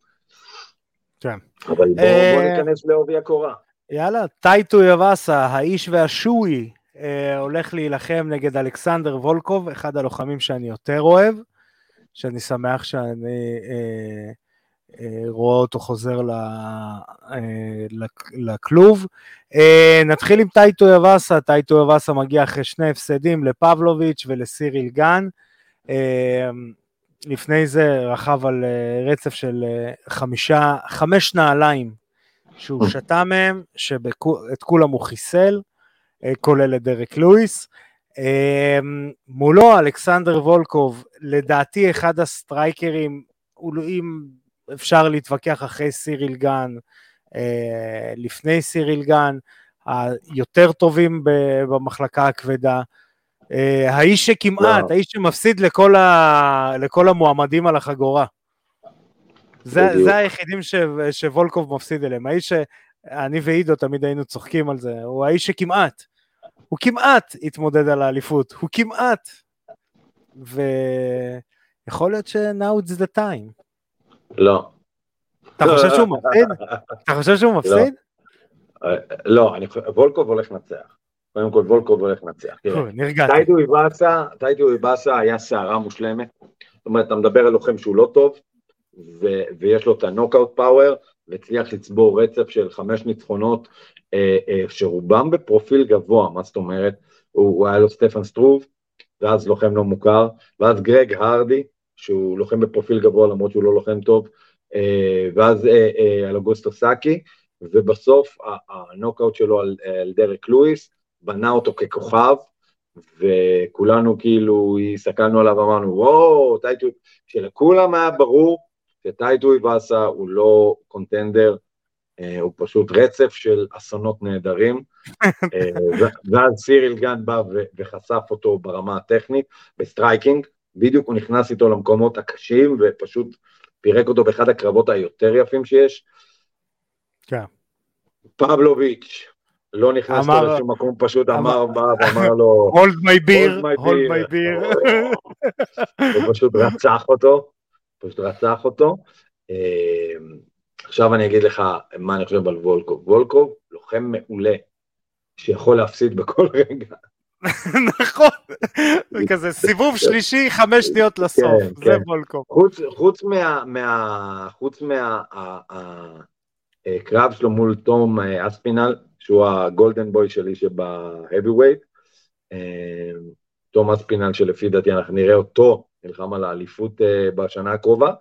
כן. אבל בואו בוא אה, ניכנס לעובי הקורה. יאללה, טייטו יבאסה, האיש והשוי, אה, הולך להילחם נגד אלכסנדר וולקוב, אחד הלוחמים שאני יותר אוהב, שאני שמח שאני אה, אה, רואה אותו חוזר ל, אה, לכלוב. אה, נתחיל עם טייטו יבאסה, טייטו יבאסה מגיע אחרי שני הפסדים לפבלוביץ' ולסיריל גן. אה, לפני זה רכב על אה, רצף של אה, חמישה, חמש נעליים שהוא שתה מהם, שאת כולם הוא חיסל, אה, כולל את דרק לואיס. אמ, מולו אלכסנדר וולקוב, לדעתי אחד הסטרייקרים, אם אפשר להתווכח אחרי סיריל גן, אה, לפני סיריל גן, היותר טובים במחלקה הכבדה. אה, האיש שכמעט, האיש שמפסיד לכל, ה, לכל המועמדים על החגורה. זה, זה היחידים ש, שוולקוב מפסיד אליהם, האיש שאני ועידו תמיד היינו צוחקים על זה, הוא האיש שכמעט, הוא כמעט התמודד על האליפות, הוא כמעט, ויכול להיות ש-now it's the time. לא. אתה חושב שהוא מפסיד? אתה חושב שהוא מפסיד? לא, לא וולקוב הולך לנצח. קודם כל וולקוב הולך לנצח. נרגעתי. טאי טויבאסה היה סערה מושלמת. זאת אומרת, אתה מדבר על לוחם שהוא לא טוב, ו- ויש לו את ה knockout power, והצליח לצבור רצף של חמש ניצחונות, אה, אה, שרובם בפרופיל גבוה, מה זאת אומרת? הוא, הוא היה לו סטפן סטרוב, ואז לוחם לא מוכר, ואז גרג הרדי, שהוא לוחם בפרופיל גבוה למרות שהוא לא לוחם טוב, אה, ואז אה, אה, על אוגוסטו סאקאי, ובסוף הנוקאוט שלו על, על דרק לואיס, בנה אותו ככוכב, וכולנו כאילו הסתכלנו עליו ואמרנו, וואו, טייטו, שלכולם היה ברור שטאי טויבאסה הוא לא contender, אה, הוא פשוט רצף של אסונות נהדרים, אה, ואז סיריל גן בא וחשף אותו ברמה הטכנית, ב striking, בדיוק הוא נכנס איתו למקומות הקשים, ופשוט פירק אותו באחד הקרבות היותר יפים שיש. כן. פבלוביץ', לא נכנס לו לשום מקום, פשוט אמר מה, ואמר לו... hold my beer, hold my beer. הוא פשוט רצח אותו, פשוט רצח אותו. אמ, עכשיו אני אגיד לך מה אני חושב על וולקוב. וולקוב, לוחם מעולה, שיכול להפסיד בכל רגע. נכון, כזה סיבוב שלישי, חמש שניות לסוף, כן, זה כן. וולקוב. חוץ מה... חוץ מהקרב שלו מול תום אה, אספינל, שהוא הגולדן בוי שלי שבהאבי ווייט, אמ, תום אספינל שלפי דעתי אנחנו נראה אותו נלחם על האליפות אה, בשנה הקרובה.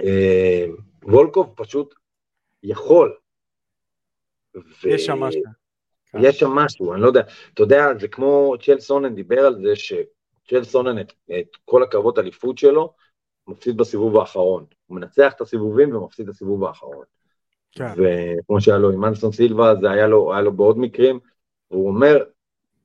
אה, וולקוב פשוט יכול. יש שם משהו. יש שם משהו, אני לא יודע, אתה יודע, זה כמו צ'ל סונן דיבר על זה שצ'ל סונן את, את כל הקרבות אליפות שלו, מפסיד בסיבוב האחרון. הוא מנצח את הסיבובים ומפסיד את הסיבוב האחרון. כן. וכמו שהיה לו עם מנסון סילבה, זה היה לו, היה לו בעוד מקרים, והוא אומר,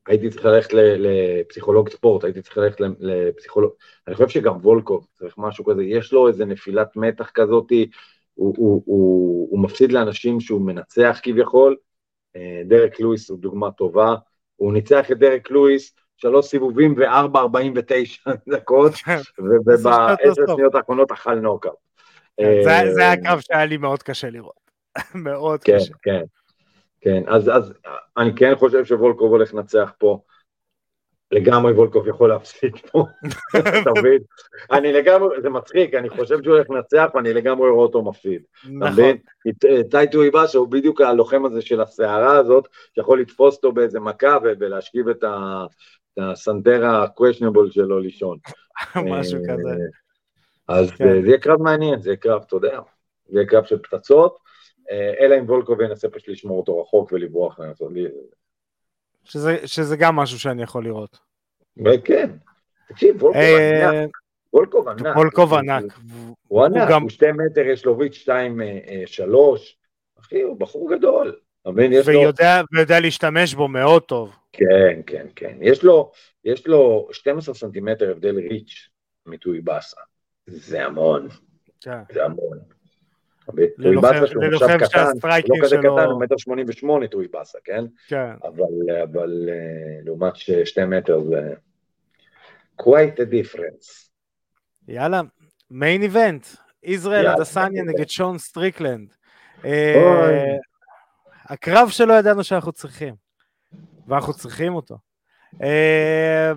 הייתי צריך ללכת לפסיכולוג ספורט, הייתי צריך ללכת לפסיכולוג, אני חושב שגם וולקוב צריך משהו כזה, יש לו איזה נפילת מתח כזאתי, הוא, הוא, הוא, הוא מפסיד לאנשים שהוא מנצח כביכול, אה, דרק לואיס הוא דוגמה טובה, הוא ניצח את דרק לואיס שלוש סיבובים וארבע ארבעים ותשע דקות, כן. ובעשר שניות האחרונות אכל נוקאפ. כן, זה היה קרב שהיה לי מאוד קשה לראות, מאוד כן, קשה. כן, כן, אז אני כן חושב שוולקוב הולך לנצח פה. לגמרי וולקוב יכול להפסיד פה, אתה מבין? אני לגמרי, זה מצחיק, אני חושב שהוא הולך לנצח ואני לגמרי רואה אותו מפסיד. נכון. טייטו איבאשה הוא בדיוק הלוחם הזה של הסערה הזאת, שיכול לתפוס אותו באיזה מכה ולהשכיב את הסנטר ה-questionable שלו לישון. משהו אה, כזה. אז כן. זה יהיה קרב מעניין, זה יהיה קרב, אתה יודע, זה יהיה קרב של פצצות, אה, אלא אם וולקוב ינסה פשוט לשמור אותו רחוק ולברוח. שזה, שזה גם משהו שאני יכול לראות. כן, תקשיב, וולקוב אה, ענק. וולקוב ענק. וולקוב ענק. הוא ענק, הוא שתי מטר, יש לו ריץ' שתיים אה, אה, שלוש. אחי, הוא בחור גדול. ויודע, ויודע להשתמש בו מאוד טוב. כן, כן, כן. יש לו, יש לו 12 סנטימטר הבדל ריץ' מטאי טויבאסה. זה המון. כן. זה המון. ללוחם שה-striking שלו... לא כזה קטן, הוא מטר שמונים ושמונה טוי באסה, כן? כן. אבל אה, לעומת שתי מטר זה... quite a difference. יאללה, main event, ישראל אדסניה נגד שון סטריקלנד. אה, הקרב שלא ידענו שאנחנו צריכים, ואנחנו צריכים אותו. אה,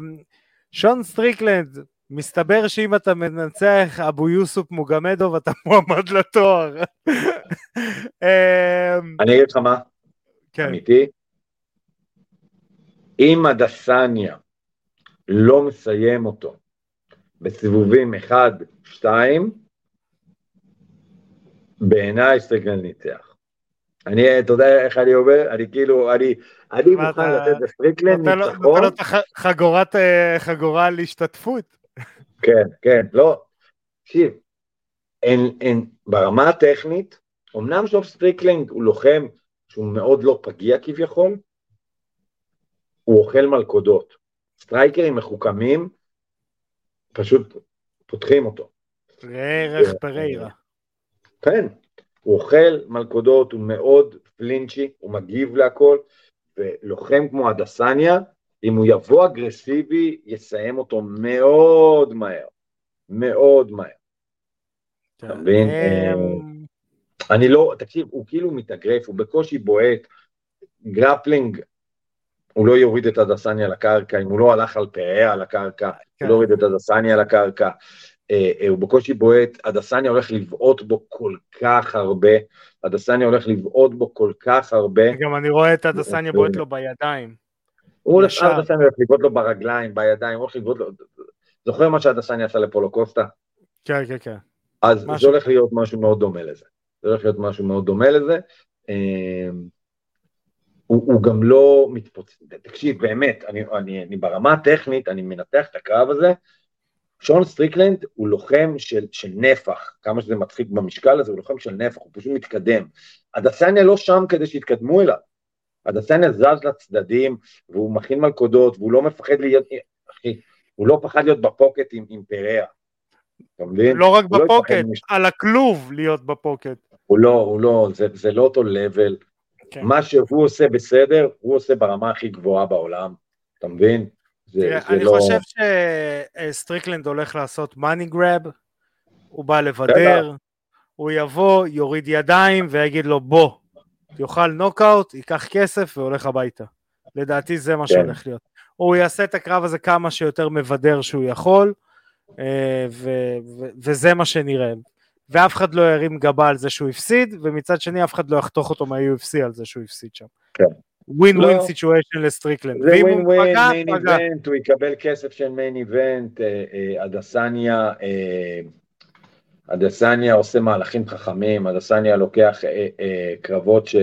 שון סטריקלנד, מסתבר שאם אתה מנצח אבוס מגומדוב אתה מועמד לתואר. אמ, אני אגיד לך מה, כן. אמיתי, אם אדסניה לא מסיים אותו בסיבובים 1-2, בעיניי סטריקלנד ניצח. אני, אתה יודע איך אני אומר? אני כאילו, אני, אני מוכן לתת לסטריקלנד ניצחון. נותן לו את החגורה על השתתפות. כן, כן, לא, תקשיב, אין, אין, ברמה הטכנית, אמנם שון סטריקלנד הוא לוחם שהוא מאוד לא פגיע כביכול, הוא אוכל מלכודות. strikers מחוכמים, פשוט פותחים אותו. ערך פררה. כן, הוא אוכל מלכודות, הוא מאוד flinchy, הוא מגיב להכל, ולוחם כמו אדסניה, אם הוא יבוא אגרסיבי, יסיים אותו מאוד מהר. מאוד מהר. אתה כן. מבין? אמ, אני לא, תקשיב, הוא כאילו מתאגרף, הוא בקושי בועט. grappling, הוא לא יוריד את אדסניה לקרקע, אם הוא לא הלך על פאה על הקרקע, הוא לא יוריד את הדסניה לקרקע. אה, אה, הוא בקושי בועט, הדסניה הולך לבעוט בו כל כך הרבה, הדסניה הולך לבעוט בו כל כך הרבה. גם אני רואה את הדסניה בועט לו בידיים. הוא הולך אדסניה הולך לבעוט לו ברגליים, בידיים, הולך לבעוט לו... זוכר מה שהדסניה עשה לפולו קוסטה? כן, כן, כן. אז זה הולך להיות משהו מאוד דומה לזה. זה הולך להיות משהו מאוד דומה לזה. אמ, הוא, הוא גם לא מתפוצץ, תקשיב, באמת, אני, אני, אני ברמה הטכנית, אני מנתח את הקרב הזה, שון סטריקלנד הוא לוחם של, של נפח, כמה שזה מצחיק במשקל הזה, הוא לוחם של נפח, הוא פשוט מתקדם. אדסניה לא שם כדי שיתקדמו אליו. אדסניה זז לצדדים, והוא מכין מלכודות, והוא לא מפחד להיות, אחי, הוא לא פחד להיות ב-pocket עם, עם פררה. אתה מבין? לא רק לא ב-pocket, לא על הכלוב להיות ב-pocket. הוא לא, הוא לא, זה, זה לא אותו level. כן. מה שהוא עושה בסדר, הוא עושה ברמה הכי גבוהה בעולם, אתה מבין? זה, תראה, זה אני לא... חושב שסטריקלנד הולך לעשות money grab, הוא בא לבדר, הוא יבוא, יוריד ידיים ויגיד לו בוא, יאכל נוקאוט, ייקח כסף והולך הביתה. לדעתי זה מה כן. שהולך להיות. הוא יעשה את הקרב הזה כמה שיותר מבדר שהוא יכול, אה, ו- ו- וזה מה שנראה. ואף אחד לא ירים גבה על זה שהוא הפסיד, ומצד שני אף אחד לא יחתוך אותו מה-UFC על זה שהוא הפסיד שם. כן. win-win situation לסטריקלנד. זה win-win, main event, הוא יקבל כסף של main event, אדסניה, אדסניה עושה מהלכים חכמים, אדסניה לוקח קרבות ש...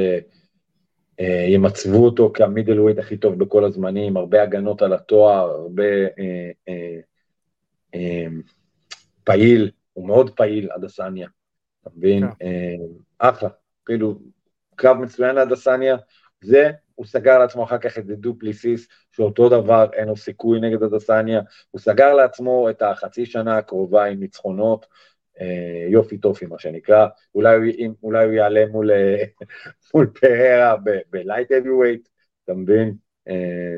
אה, אותו כ-middleweight הכי טוב בכל הזמנים, הרבה הגנות על התואר, הרבה אה, אה, אה, פעיל, הוא מאוד פעיל, אדסניה, אתה מבין? כן. אה, אחלה, כאילו, קרב מצוין לאדסניה, זה, הוא סגר לעצמו אחר כך את דו פלסיס, שאותו דבר, אין לו סיכוי נגד אדסניה, הוא סגר לעצמו את החצי שנה הקרובה עם ניצחונות, אה, יופי טופי מה שנקרא, אולי, אולי הוא יעלה מול, אה, מול פררה ב-light heavyweight, אתה מבין? אה,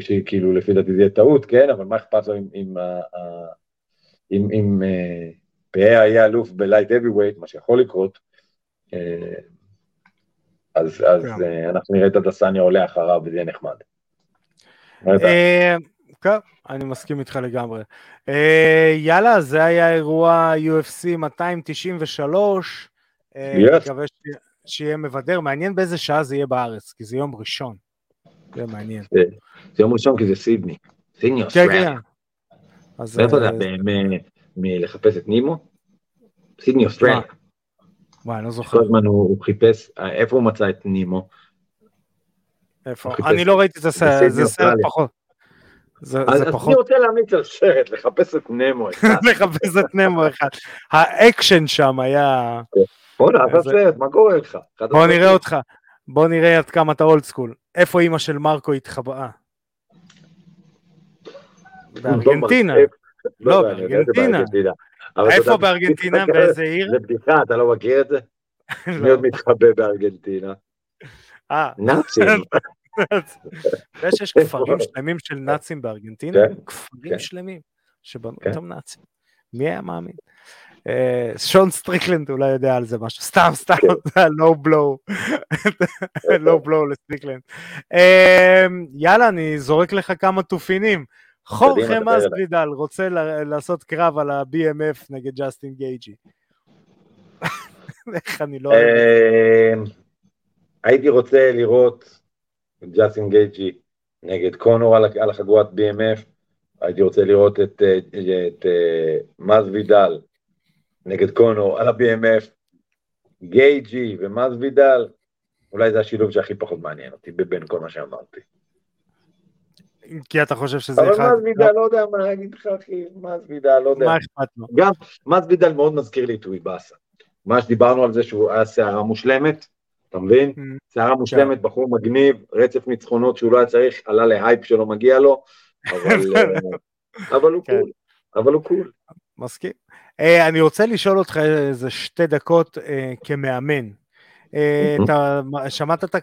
שכאילו לפי דעתי זה יהיה טעות, כן, אבל מה אכפת לו אם, אם, אם, אם פררה יהיה אלוף בלייט אבי ווייט, מה שיכול לקרות, אז, אז כן. אנחנו נראה את הדסניה עולה אחריו וזה יהיה נחמד. כן, אני מסכים איתך לגמרי. אה, יאללה, זה היה אירוע UFC 293. אה, yes. מקווה שיהיה מבדר. מעניין באיזה שעה זה יהיה בארץ, כי זה יום ראשון. זה מעניין. זה, זה יום ראשון כי זה סידני. סידני אוסטרליה. כן, כן. מאיפה אתה? מלחפש את נימו? סידני אוסטרליה. וואי, אני לא זוכר. כל הזמן הוא חיפש, איפה הוא מצא את נימו? איפה? אני לא ראיתי את הסרט, זה סרט פחות. זה, אז, זה פחות... אני רוצה להמליץ על סרט, לחפש את נמו אחד. לחפש את נמו אחד. האקשן שם היה... בוא נעשה סרט, מה קורה לך? בוא נראה אותך, בוא נראה עד כמה אתה old school. איפה אימא של מרקו התחבאה? בארגנטינה. לא, בארגנטינה. איפה בארגנטינה? באיזה עיר? זה בדיחה, אתה לא מכיר את זה? מי עוד מתחבא בארגנטינה? אה. נאצים. אתה יודע שיש כפרים שלמים של נאצים בארגנטינה? כן, כפרים כן. שלמים שבנו כן. אותם נאצים. מי היה מאמין? אה, שון סטריקלנד אולי יודע על זה משהו, סתם סתם, לא below, לא below לסטריקלנד. אה, יאללה, אני זורק לך כמה טופיקים. חורחה מסבידל רוצה לעשות קרב על ה-BMF נגד ג'סטין גייג'י. איך אני לא... אה, הייתי רוצה לראות ג'סטין גייג'י נגד קונור על החגורת BMF, הייתי רוצה לראות את, אה, את, את אה, מסבידל נגד קונור על ה-BMF, גייג'י ומסבידל, אולי זה השילוב שהכי פחות מעניין אותי בין כל מה שאמרתי. כי אתה חושב שזה אחד... אבל מסבידל, לא יודע מה להגיד לך, אחי, מסבידל, לא יודע. מה אכפת לו? גם מסבידל מאוד מזכיר לי את טויבאסה. מה שדיברנו על זה שהוא היה סערה מושלמת, אתה מבין? Mm. סערה מושלמת, כן. בחור מגניב, רצף ניצחונות שהוא לא היה צריך, עלה ל-hype שלא מגיע לו, אבל, אה, הוא כן. cool, אבל הוא cool. מסכים. אה, אני רוצה לשאול אותך איזה שתי דקות אה, כמאמן. אה, אתה שמעת את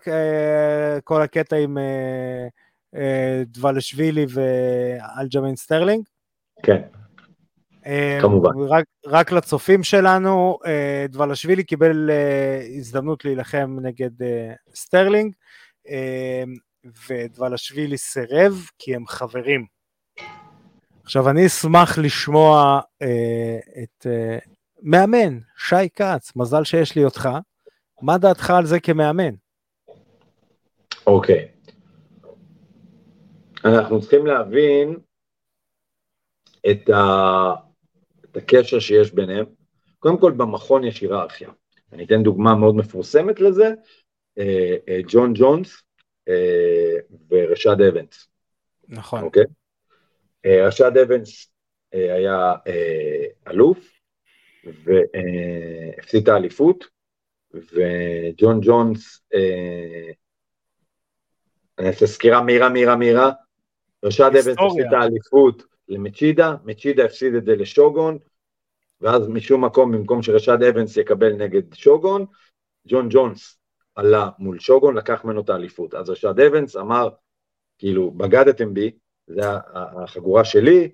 כל הקטע עם דבלשווילי ואלג'מין סטרלינג? כן. אה, כמובן. רק, רק לצופים שלנו, אה, דבלשווילי קיבל אה, הזדמנות להילחם נגד סטרלינג, ודבלשווילי סירב כי הם חברים. עכשיו אני אשמח לשמוע את מאמן, שי כץ, מזל שיש לי אותך, מה דעתך על זה כמאמן? אוקיי. אנחנו צריכים להבין את ה... את הקשר שיש ביניהם. קודם כל במכון יש היררכיה. אני אתן דוגמה מאוד מפורסמת לזה, אה, אה, ג'ון ג'ונס אה, ורשד אבנס. נכון. אוקיי? רשד אבנס היה אלוף והפסיד את האליפות, וג'ון ג'ונס, אני אעשה סקירה מהירה מהירה מהירה, רשד אבנס הפסיד את האליפות למצ'ידה, מצ'ידה הפסיד את זה לשוגון, ואז משום מקום, במקום שרשד אבנס יקבל נגד שוגון, ג'ון ג'ונס עלה מול שוגון, לקח ממנו את האליפות. אז רשד אבנס אמר, כאילו, בגדתם בי, זה החגורה שלי,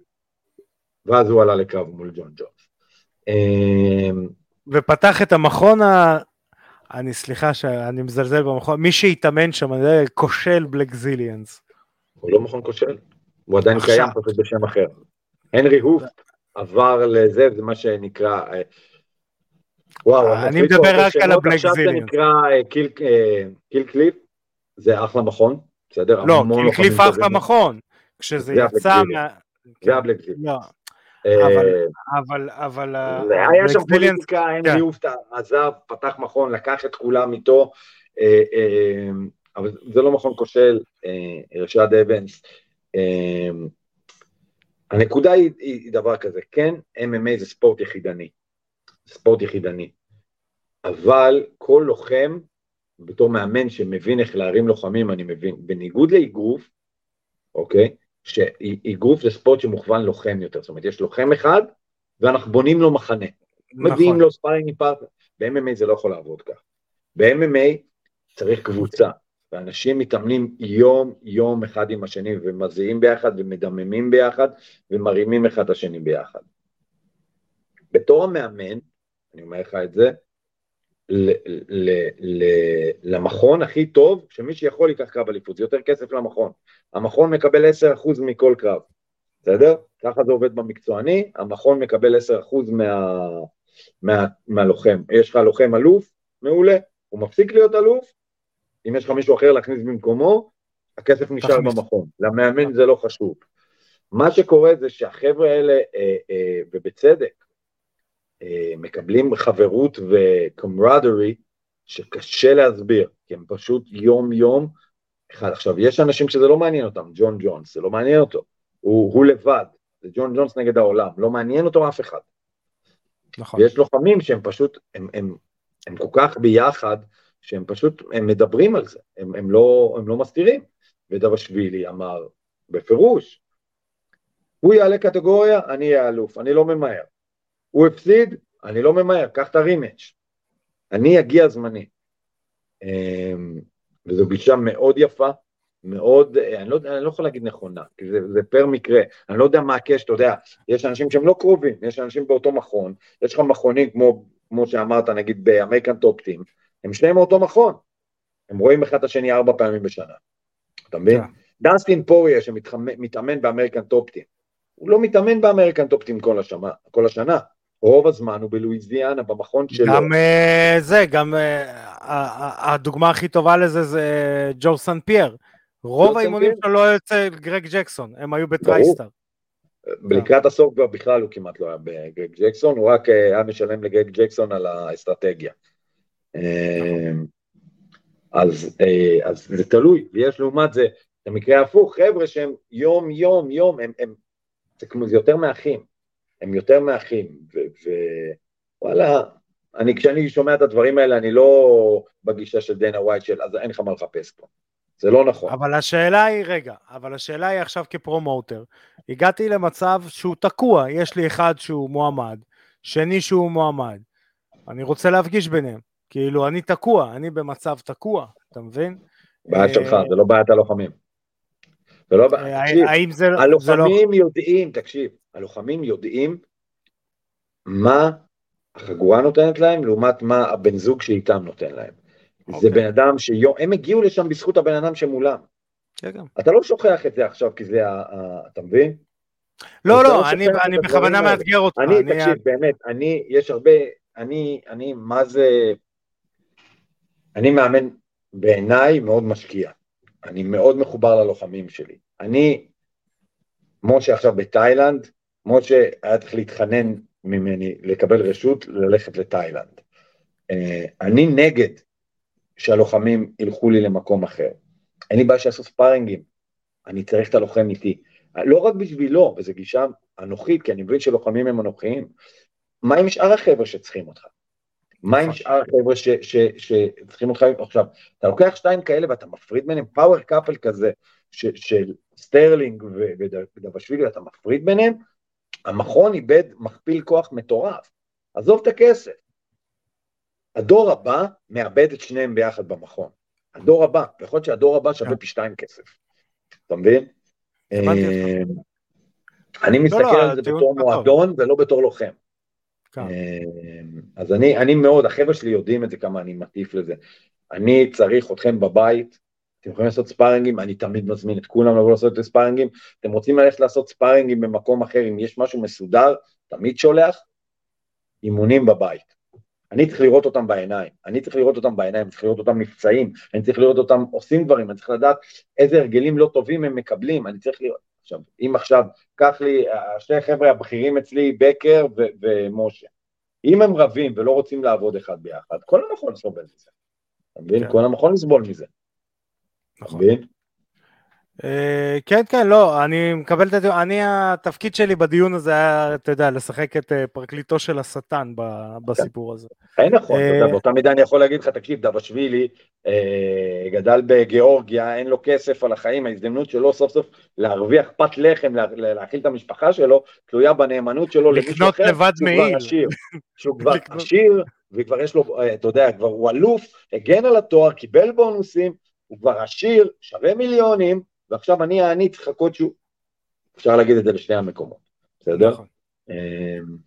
ואז הוא עלה לקרב מול ג'ון ג'ונס. אמ, ופתח את המכון ה... אני סליחה שאני מזלזל במכון, מי שהתאמן שם זה כושל בלקזיליאנס. הוא לא מכון כושל. הוא עדיין עכשיו. קיים פשוט בשם אחר. הנרי הוף עבר לזה, זה מה שנקרא... אה, וואו, אני מדבר רק על ה Black עכשיו זה נקרא אה, Kill, אה, Kill Cliff, זה אחלה מכון, בסדר? לא, Kill Cliff אחלה מכון, כשזה יצא מה... זה ה Blackzilians. לא. אבל, אבל, היה שם פוליטיקה, הנרי כן. הוף עזב, פתח מכון, לקח את כולם איתו, אבל זה לא מכון כושל, רשד אבנס, הנקודה היא, היא דבר כזה, כן, MMA זה ספורט יחידני, ספורט יחידני, אבל כל לוחם, בתור מאמן שמבין איך להרים לוחמים, אני מבין, בניגוד לאגרוף, אוקיי, שאגרוף זה ספורט שמוכוון לוחם יותר, זאת אומרת, יש לוחם אחד, ואנחנו בונים לו מחנה, מביאים נכון. לו sparring partner. ב-MMA זה לא יכול לעבוד כך. ב-MMA צריך קבוצה, ואנשים מתאמנים יום יום אחד עם השני ומזיעים ביחד ומדממים ביחד ומרימים אחד את השני ביחד. בתור המאמן, אני אומר לך את זה, ל- ל- ל- למכון הכי טוב, שמי שיכול ייקח קרב אליפות, זה יותר כסף למכון. המכון מקבל 10% מכל קרב, בסדר? ככה זה עובד במקצועני, המכון מקבל 10% מה, מה, מהלוחם. יש לך לוחם אלוף, מעולה, הוא מפסיק להיות אלוף, אם יש לך מישהו אחר להכניס במקומו, הכסף נשאר תכניס. במכון. למאמן זה לא חשוב. מה שקורה זה שהחבר'ה האלה, אה, אה, ובצדק, אה, מקבלים חברות וקומרדרי שקשה להסביר, כי הם פשוט יום-יום, אחד, עכשיו, יש אנשים שזה לא מעניין אותם, ג'ון ג'ונס, זה לא מעניין אותו, הוא, הוא לבד, זה ג'ון ג'ונס נגד העולם, לא מעניין אותו אף אחד. נכון. ויש לוחמים שהם פשוט, הם, הם, הם כל כך ביחד, שהם פשוט, הם מדברים על זה, הם, הם, לא, הם לא מסתירים. ודבשווילי אמר בפירוש, הוא יעלה קטגוריה, אני אהיה אלוף, אני לא ממהר. הוא הפסיד, אני לא ממהר, קח את הרימץ'. אני אגיע זמני. אמ, וזו גישה מאוד יפה, מאוד, אני לא, אני לא יכול להגיד נכונה, כי זה, זה פר מקרה, אני לא יודע מה הקש, אתה יודע, יש אנשים שהם לא קרובים, יש אנשים באותו מכון, יש לך מכונים כמו, כמו שאמרת, נגיד ב American Top Team, הם שניהם מאותו מכון, הם רואים אחד את השני ארבע פעמים בשנה, אתה מבין? כן. דסטין פוריה שמתאמן ב American Top Team, הוא לא מתאמן ב American Top Team כל השנה, כל השנה, רוב הזמן הוא בלואיזיאנה, במכון שלו. גם אה, זה, גם אה, הדוגמה הכי טובה לזה זה ג'ורג' סן פייר. רוב האימונים? שלו לא אצל גרג ג'קסון, הם היו ב Tristar. לקראת הסוף כבר בכלל הוא כמעט לא היה בגרג ג'קסון, הוא רק אה, היה משלם לגרג ג'קסון על האסטרטגיה. אה, אז, אה, אז זה תלוי, ויש לעומת זה, את המקרה ההפוך, חבר'ה שהם יום יום יום, הם, הם, זה, כמו, זה יותר מאחים, הם יותר מאחים, ווואלה, אני, כשאני שומע את הדברים האלה, אני לא בגישה של דנה ווייט של, אז אין לך מה לחפש פה. זה לא נכון. אבל השאלה היא, רגע, אבל השאלה היא עכשיו כפרומוטר, הגעתי למצב שהוא תקוע, יש לי אחד שהוא מועמד, שני שהוא מועמד, אני רוצה להפגיש ביניהם, כאילו אני תקוע, אני במצב תקוע, אתה מבין? בעיה אה, שלך, זה לא בעיית הלוחמים. זה לא בעיה, אה, תקשיב, זה לא... הלוחמים יודעים, תקשיב, הלוחמים יודעים מה החגורה נותנת להם לעומת מה הבן זוג שאיתם נותן להם. זה אוקיי. בן אדם שיום, הם הגיעו לשם בזכות הבן אדם שמולם. כן, גם. אתה לא שוכח את זה עכשיו כי זה, ה- אתה מבין? לא, לא, לא אני, בכוונה. מאתגר אותך. אני, תקשיב, באמת, אני, יש הרבה, אני, אני, מה זה, אני מאמן בעיניי מאוד משקיע. אני מאוד מחובר ללוחמים שלי. אני, משה עכשיו בתאילנד, משה היה צריך להתחנן ממני לקבל רשות ללכת לתאילנד. אה, אני נגד שהלוחמים ילכו לי למקום אחר. אין לי בעיה שיעשו ספארינגים, אני צריך את הלוחם איתי. לא רק בשבילו, וזו גישה אנוכית, כי אני מבין שלוחמים הם אנוכיים. מה עם שאר החבר'ה שצריכים אותך? מה עם נכון. שאר החבר'ה שצריכים אותך? עכשיו, אתה לוקח שתיים כאלה ואתה מפריד ביניהם, power couple כזה, ש- של סטרלינג ודבלשווילי, אתה מפריד ביניהם, המכון איבד מכפיל כוח מטורף. עזוב את הכסף. הדור הבא מאבד את שניהם ביחד במכון. הדור הבא, יכול להיות שהדור הבא שווה כן. פי שתיים כסף. אתה מבין? אה, אני מסתכל לא, על זה בתור. מועדון ולא בתור לוחם. כן. אה, אז אני, אני מאוד, החבר'ה שלי יודעים את זה, כמה אני מטיף לזה. אני צריך אתכם בבית, אתם יכולים לעשות ספארינגים, אני תמיד מזמין את כולם לבוא לעשות את הספארינגים. אתם רוצים ללכת לעשות ספארינגים במקום אחר, אם יש משהו מסודר, תמיד שולח, אימונים בבית. אני צריך לראות אותם בעיניים, אני צריך לראות אותם בעיניים, אני צריך לראות אותם נפצעים, אני צריך לראות אותם עושים דברים, אני צריך לדעת איזה הרגלים לא טובים הם מקבלים, אני צריך לראות, עכשיו, אם עכשיו, קח לי, השני חבר'ה הבכירים אצלי, בקר ו- ומשה, אם הם רבים ולא רוצים לעבוד אחד ביחד, כל המכון סובל מזה, אתה מבין? כן. כל המכון יסבול מזה, נכון. מבין? אה, כן, כן, לא, אני מקבל את הדיון, אני, התפקיד שלי בדיון הזה היה, אתה יודע, לשחק את אה, פרקליטו של השטן בסיפור הזה. אין נכון, אתה יודע, באותה מידה אני יכול להגיד לך, תקשיב, דבשווילי גדל בגיאורגיה, אין לו כסף על החיים, ההזדמנות שלו סוף סוף להרוויח פת לחם, להאכיל את המשפחה שלו, תלויה בנאמנות שלו למישהו אחר, לקנות לבד מעיל. שהוא כבר עשיר, וכבר יש לו, אתה יודע, כבר הוא אלוף, הגן על התואר, קיבל בונוסים, הוא כבר עשיר, שווה מיליונים, ועכשיו אני אני צריך לחכות שהוא... אפשר להגיד את זה בשני המקומות, בסדר? נכון. אמ,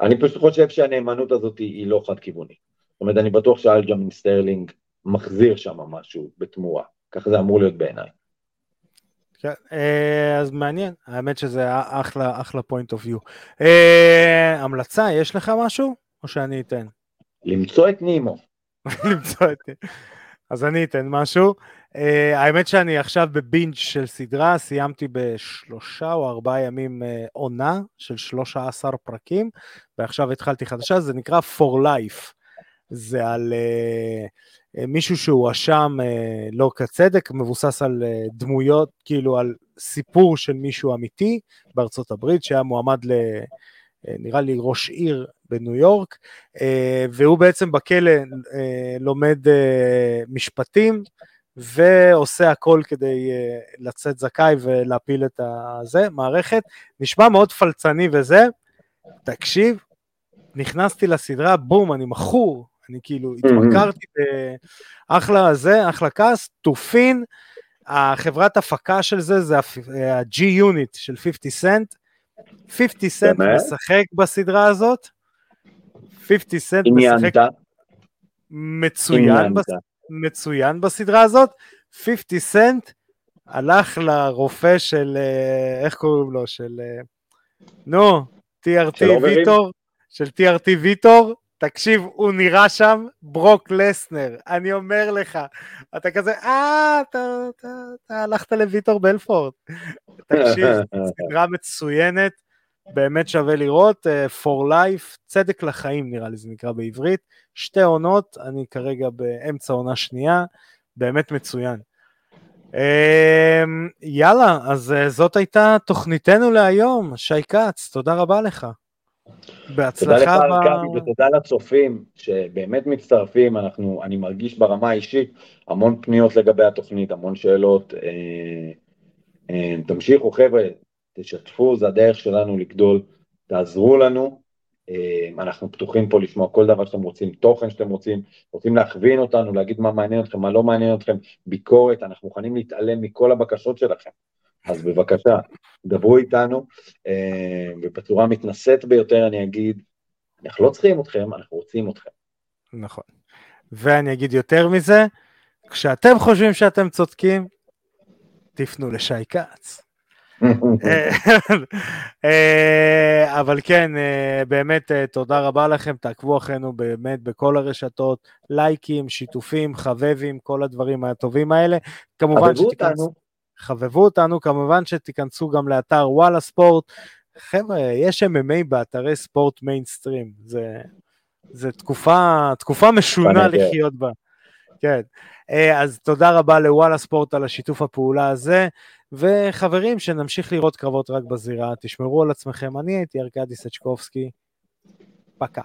אני פשוט חושב שהנאמנות הזאת היא לא חד-כיוונית. זאת אומרת, אני בטוח שאלג'מין סטרלינג מחזיר שם משהו בתמורה, ככה זה אמור להיות בעיניי. כן, אה, אז מעניין, האמת שזה אחלה, אחלה point of view. המלצה, יש לך משהו? או שאני אתן? למצוא את נימו. למצוא את נימו. אז אני אתן משהו. Uh, האמת שאני עכשיו בבינג' של סדרה, סיימתי בשלושה או ארבעה ימים uh, עונה של שלושה עשר פרקים, ועכשיו התחלתי חדשה, זה נקרא For Life. זה על uh, מישהו שהואשם uh, לא כצדק, מבוסס על uh, דמויות, כאילו על סיפור של מישהו אמיתי בארצות הברית, שהיה מועמד ל... נראה לי ראש עיר בניו יורק, והוא בעצם בכלא לומד משפטים, ועושה הכל כדי uh, לצאת זכאי ולהפיל את הזה, מערכת. נשמע מאוד פלצני וזה, תקשיב, נכנסתי לסדרה, בום, אני מכור, אני כאילו התמכרתי באחלה זה, אחלה קאסט, תופין, החברת הפקה של זה זה ה-G-Unit של 50 סנט, 50 סנט משחק בסדרה הזאת, 50 סנט משחק מצוין בסדרה. מצוין בסדרה הזאת, 50 סנט הלך לרופא של, אה, איך קוראים לו? של, אה, נו, TRT ויטור, של TRT ויטור, תקשיב, הוא נראה שם ברוק לסנר, אני אומר לך, אתה כזה, אה, אתה, אתה, אתה הלכת לויטור בלפורט. תקשיב, סדרה מצוינת, באמת שווה לראות, uh, for life, צדק לחיים נראה לי זה נקרא בעברית, שתי עונות, אני כרגע באמצע עונה שנייה, באמת מצוין. Uh, יאללה, אז uh, זאת הייתה תוכניתנו להיום, שי כץ, תודה רבה לך. בהצלחה. תודה לך ב... גבי ותודה לצופים שבאמת מצטרפים, אנחנו, אני מרגיש ברמה האישית המון פניות לגבי התוכנית, המון שאלות. אה, אה, תמשיכו חבר'ה, תשתפו, זה הדרך שלנו לגדול, תעזרו לנו, אה, אנחנו פתוחים פה לשמוע כל דבר שאתם רוצים, תוכן שאתם רוצים, רוצים להכווין אותנו, להגיד מה מעניין אתכם, מה לא מעניין אתכם, ביקורת, אנחנו מוכנים להתעלם מכל הבקשות שלכם. אז בבקשה, דברו איתנו, אה, ובצורה מתנשאת ביותר אני אגיד, אנחנו לא צריכים אתכם, אנחנו רוצים אתכם. נכון. ואני אגיד יותר מזה, כשאתם חושבים שאתם צודקים, תפנו לשי כץ. אה, אבל כן, אה, באמת תודה רבה לכם, תעקבו אחרינו באמת בכל הרשתות, לייקים, שיתופים, חבבים, כל הדברים הטובים האלה. כמובן שתיכנסו... חבבו אותנו, כמובן שתיכנסו גם לאתר וואלה ספורט. חבר'ה, יש MMA באתרי ספורט מיינסטרים, זה, זה תקופה, תקופה משונה לחיות בה. כן, אה, אז תודה רבה לוואלה ספורט על השיתוף הפעולה הזה, וחברים, שנמשיך לראות קרבות רק בזירה, תשמרו על עצמכם, אני הייתי ארכדי סצ'קובסקי, פקה.